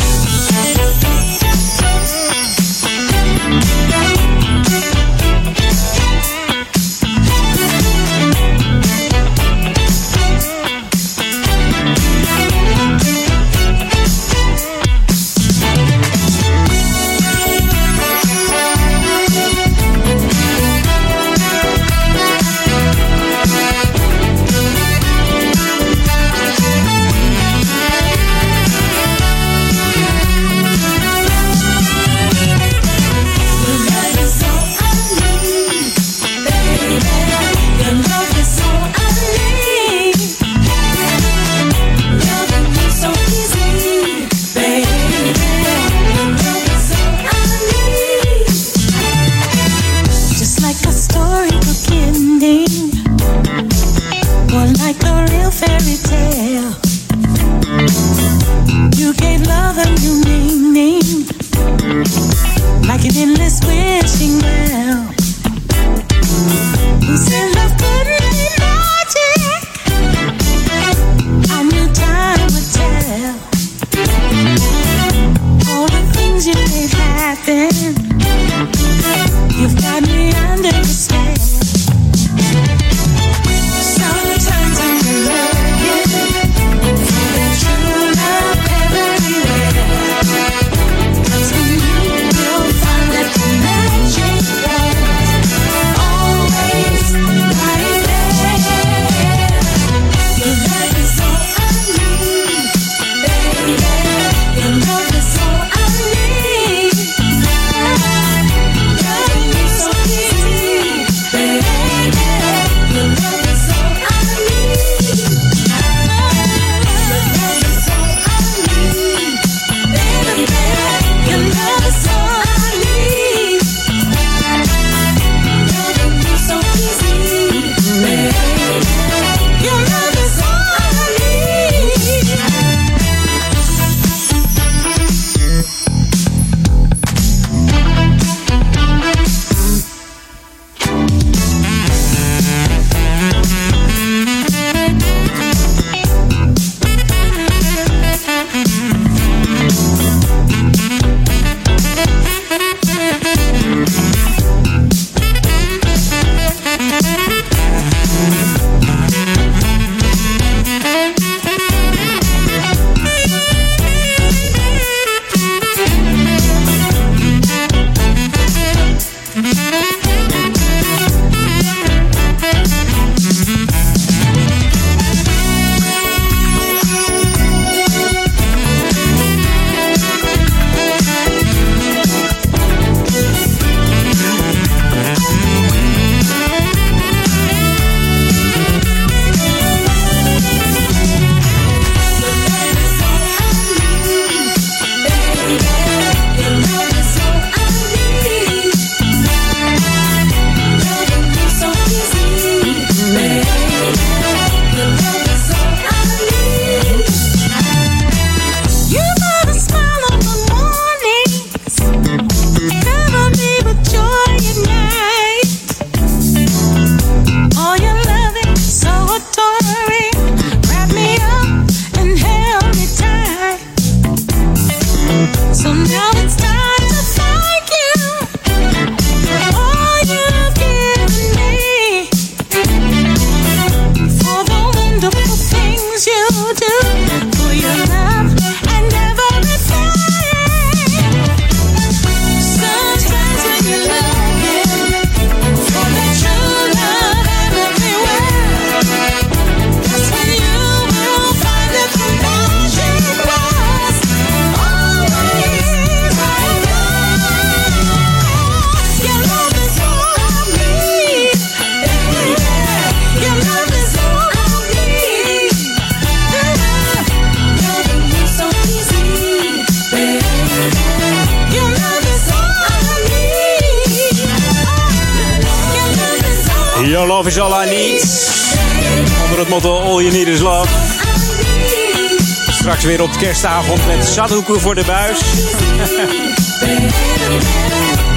Speaker 4: Zathoeken voor de buis.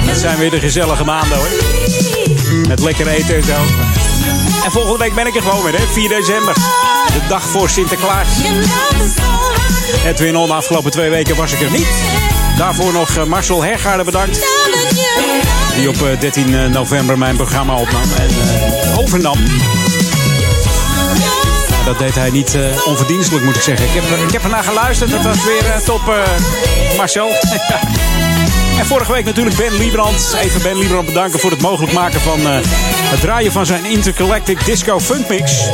Speaker 4: Dat zijn weer de gezellige maanden hoor. Met lekker eten en zo. En volgende week ben ik er gewoon weer, hè? 4 december. De dag voor Sinterklaas. Edwin On, de afgelopen twee weken was ik er niet. Daarvoor nog eh, Marcel Hergaarde bedankt. Die op eh, 13 november mijn programma opnam en eh, overnam. Dat deed hij niet eh, onverdienstelijk, moet ik zeggen. Ik heb, ik heb ernaar geluisterd. Dat was weer eh, top, eh, Marcel. en vorige week natuurlijk Ben Liebrand. Even Ben Liebrand bedanken voor het mogelijk maken van het draaien van zijn Intergalactic Disco Funk Mix.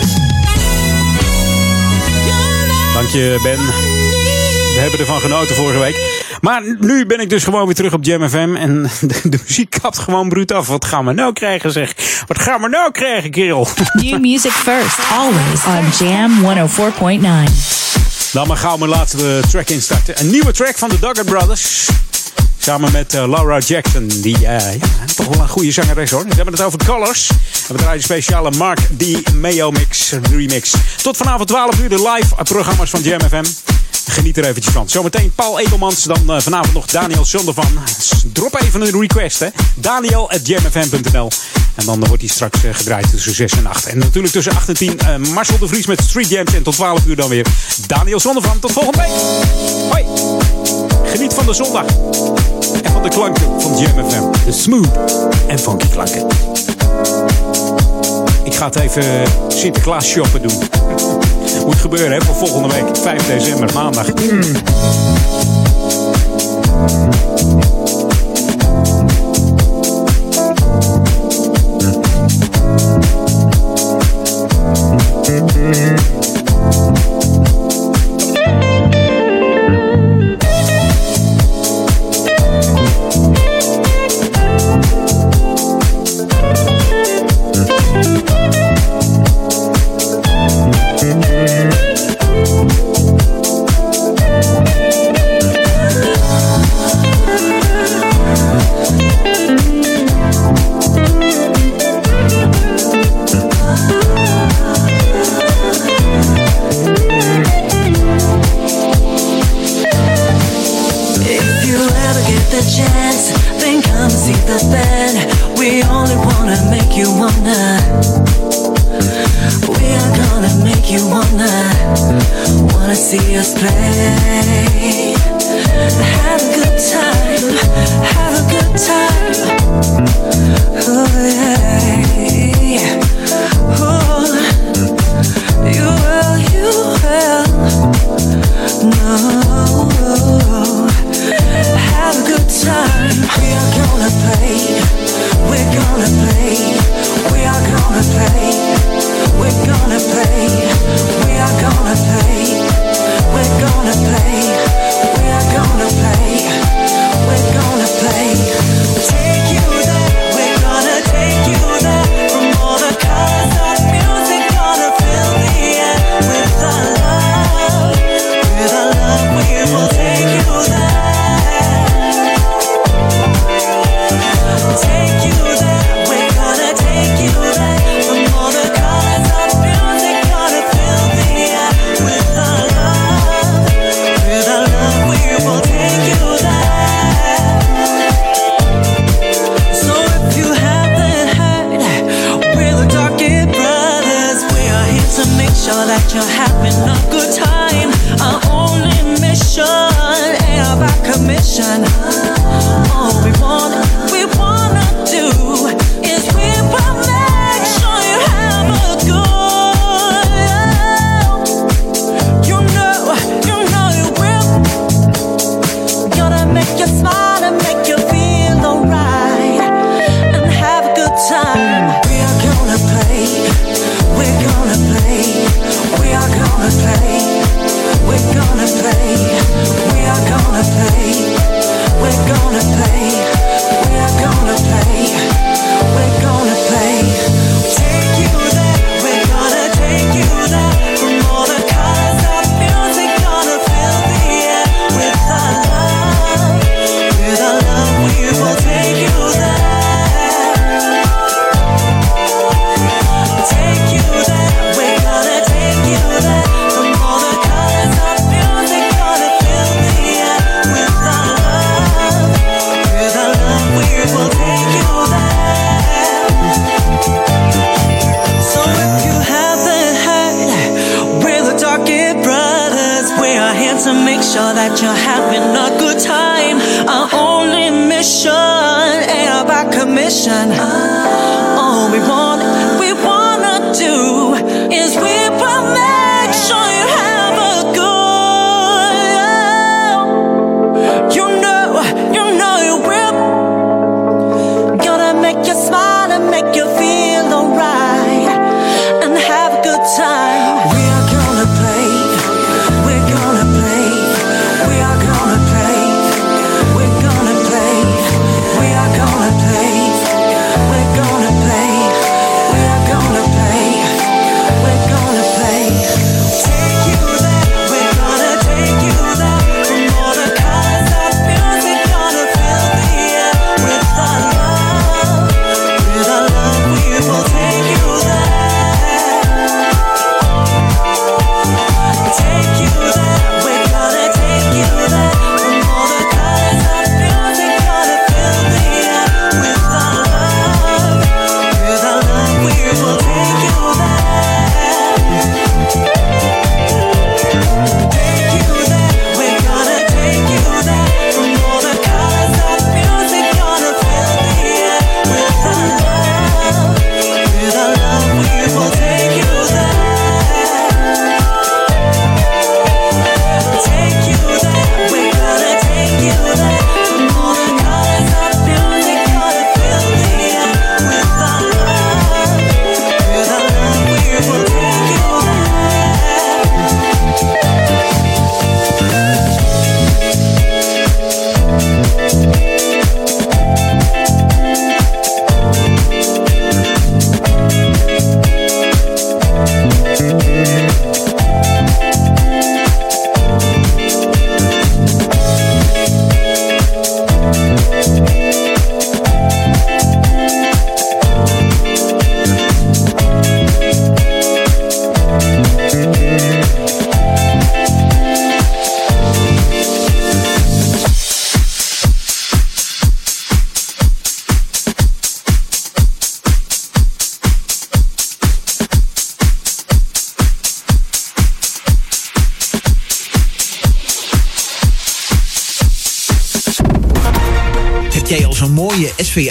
Speaker 4: Dank je, Ben. We hebben ervan genoten vorige week. Maar nu ben ik dus gewoon weer terug op Jam FM. En de, de muziek kapt gewoon bruut af. Wat gaan we nou krijgen, zeg? Wat gaan we nou krijgen, kerel?
Speaker 5: New music first, always on Jam 104.9.
Speaker 4: Dan maar gauw mijn laatste track instarten. Een nieuwe track van de Duggar Brothers. Samen met eh, Laura Jackson. Die eh, ja, toch wel een goede zangeres hoor. We hebben het over Colors. We draaien een speciale Mark D. Mayo Mix remix. Tot vanavond 12 uur de live programma's van Jam FM. Geniet er eventjes van. Zometeen Paul Edelmans. Dan uh, vanavond nog Daniel Zondervan. Drop even een request hè. Daniel at En dan wordt hij straks uh, gedraaid tussen 6 en 8. En natuurlijk tussen 8 en 10 uh, Marcel de Vries met Street Jams. En tot 12 uur dan weer Daniel Zondervan. Tot volgende week. Hoi. Geniet van de zondag. En van de klanken van Jam FM. De smooth en funky klanken. Ik ga het even Sinterklaas shoppen doen. Moet gebeuren hè, voor volgende week. 5 december, maandag.
Speaker 14: If estrellas.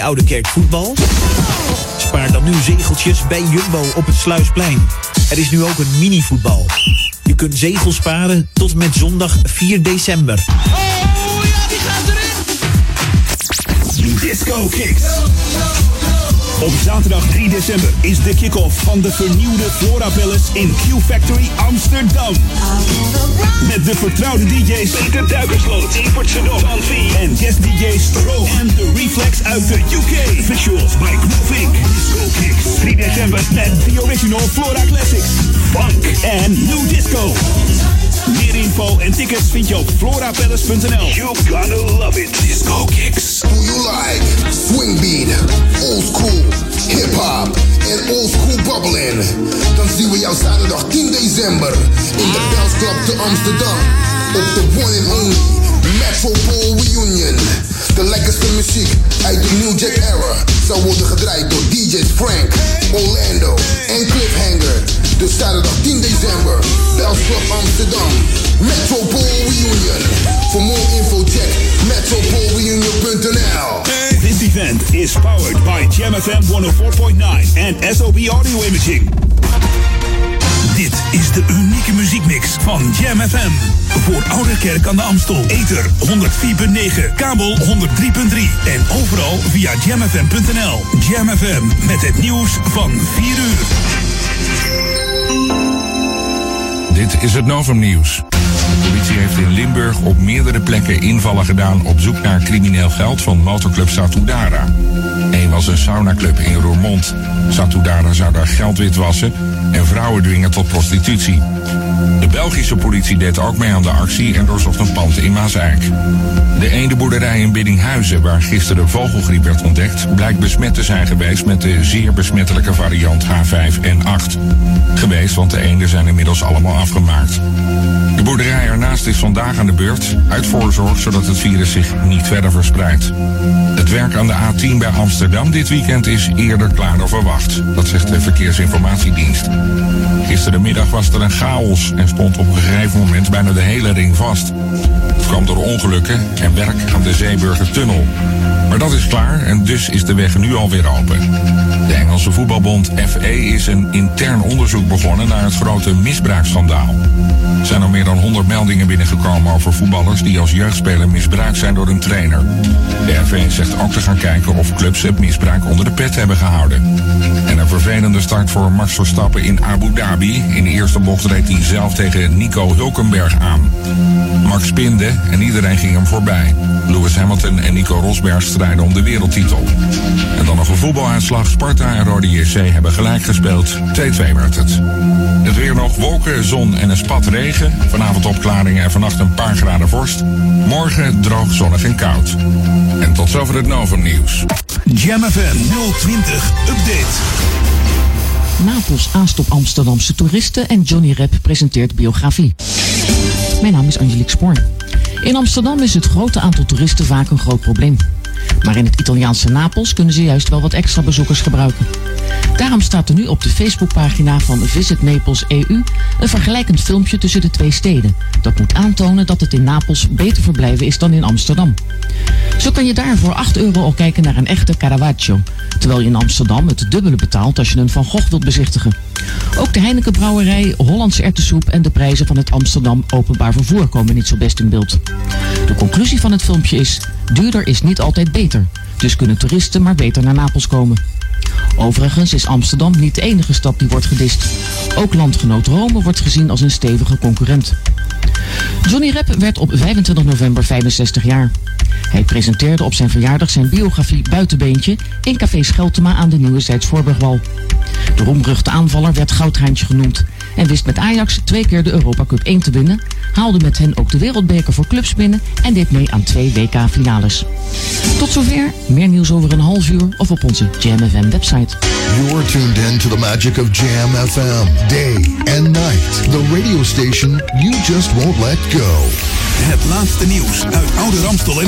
Speaker 14: Oude Kerk voetbal? Spaar dan nu zegeltjes bij Jumbo op het Sluisplein. Er is nu ook een mini-voetbal. Je kunt zegels sparen tot met zondag 4 december.
Speaker 3: Disco Kicks. Op zaterdag 3 december is de kick-off van de vernieuwde Flora Palace in Q Factory Amsterdam. Met de vertrouwde DJ's Peter Duikersloot, Evert Sedok, en guest DJ's Stro en The Reflex uit de UK. Visuals by Groove Inc. Disco Kicks. 3 december met The Original Flora Classics, Funk en New Disco. Meer info en tickets vind je op florapalace.nl. You gonna love it. Disco Kicks.
Speaker 2: Do you like swing beat, old school, hip hop and old school bubbling? Dan zien we jou zaterdag 10 december in de Bells Club te Amsterdam. Op de one and only Metropole Reunion. De lekkerste muziek uit de New Jack Era zal worden gedraaid door DJ's Frank, Orlando en Cliffhanger. Dus zaterdag 10 december, Bells Amsterdam. Metropole Reunion. Voor more info check metropolereunion.nl.
Speaker 3: This event is powered by Jam FM 104.9 en SOB Audio Imaging. Dit is de unieke muziekmix van Jam FM. Voor Ouderkerk aan de Amstel. Ether 104.9, kabel 103.3 en overal via jamfm.nl. Jam FM met het nieuws van 4 uur.
Speaker 18: Dit is het Novum Nieuws. De politie heeft in Limburg op meerdere plekken invallen gedaan op zoek naar crimineel geld van motorclub Satudara. Eén was een saunaclub in Roermond. Satudara zou daar geld witwassen en vrouwen dwingen tot prostitutie. De Belgische politie deed ook mee aan de actie en doorzocht een pand in Maaseik. De eendenboerderij in Biddinghuizen, waar gisteren vogelgriep werd ontdekt, blijkt besmet te zijn geweest met de zeer besmettelijke variant H5N8. Geweest, want de eenden zijn inmiddels allemaal afgemaakt. De boerderij ernaast is vandaag aan de beurt, uit voorzorg zodat het virus zich niet verder verspreidt. Het werk aan de A10 bij Amsterdam dit weekend is eerder klaar dan verwacht. Dat zegt de Verkeersinformatiedienst. Gisterenmiddag was er een chaos en stond op een gegeven moment bijna de hele ring vast. Het kwam door ongelukken en werk aan de Zeeburgertunnel. Maar dat is klaar en dus is de weg nu alweer open. De Engelse voetbalbond FA is een intern onderzoek begonnen naar het grote misbruiksschandaal. Er zijn al meer dan 100 meldingen binnengekomen over voetballers die als jeugdspeler misbruikt zijn door een trainer. De FA zegt ook te gaan kijken of clubs het misbruik onder de pet hebben gehouden. En een vervelende start voor Max Verstappen in Abu Dhabi. In de eerste bocht reed hij zelf tegen Nico Hulkenberg aan. Max spinde en iedereen ging hem voorbij. Lewis Hamilton en Nico Rosberg strijden om de wereldtitel. En dan nog een voetbaluitslag. Sparta en Rode JC hebben gelijk gespeeld. 2-2 werd het. Het weer nog wolken, zon en een spat regen. Vanavond opklaringen en vannacht een paar graden vorst. Morgen droog, zonnig en koud. En tot zover het Novum nieuws.
Speaker 3: Jam FM 020 Update.
Speaker 1: Napels aast op Amsterdamse toeristen en Johnny Rep presenteert biografie. Mijn naam is Angelique Spoor. In Amsterdam is het grote aantal toeristen vaak een groot probleem. Maar in het Italiaanse Napels kunnen ze juist wel wat extra bezoekers gebruiken. Daarom staat er nu op de Facebookpagina van Visit Naples EU een vergelijkend filmpje tussen de twee steden. Dat moet aantonen dat het in Napels beter verblijven is dan in Amsterdam. Zo kan je daar voor 8 euro al kijken naar een echte Caravaggio. Terwijl je in Amsterdam het dubbele betaalt als je een Van Gogh wilt bezichtigen. Ook de Heineken Brouwerij, Hollandse ertessoep en de prijzen van het Amsterdam openbaar vervoer komen niet zo best in beeld. De conclusie van het filmpje is, duurder is niet altijd beter. Dus kunnen toeristen maar beter naar Napels komen. Overigens is Amsterdam niet de enige stad die wordt gedist. Ook landgenoot Rome wordt gezien als een stevige concurrent. Johnny Rep werd op 25 november 65 jaar. Hij presenteerde op zijn verjaardag zijn biografie Buitenbeentje in café Scheltema aan de Nieuwe Voorburgwal. De roemruchte aanvaller werd Goudhaantje genoemd en wist met Ajax twee keer de Europa Cup 1 te winnen, haalde met hen ook de wereldbeker voor clubs binnen en deed mee aan twee WK-finales. Tot zover, meer nieuws over een half uur of op onze Jam FM website.
Speaker 7: You're tuned in to the magic of Jam FM, day and night. The radio station you just won't let go.
Speaker 3: Het laatste nieuws uit oude Ramstel en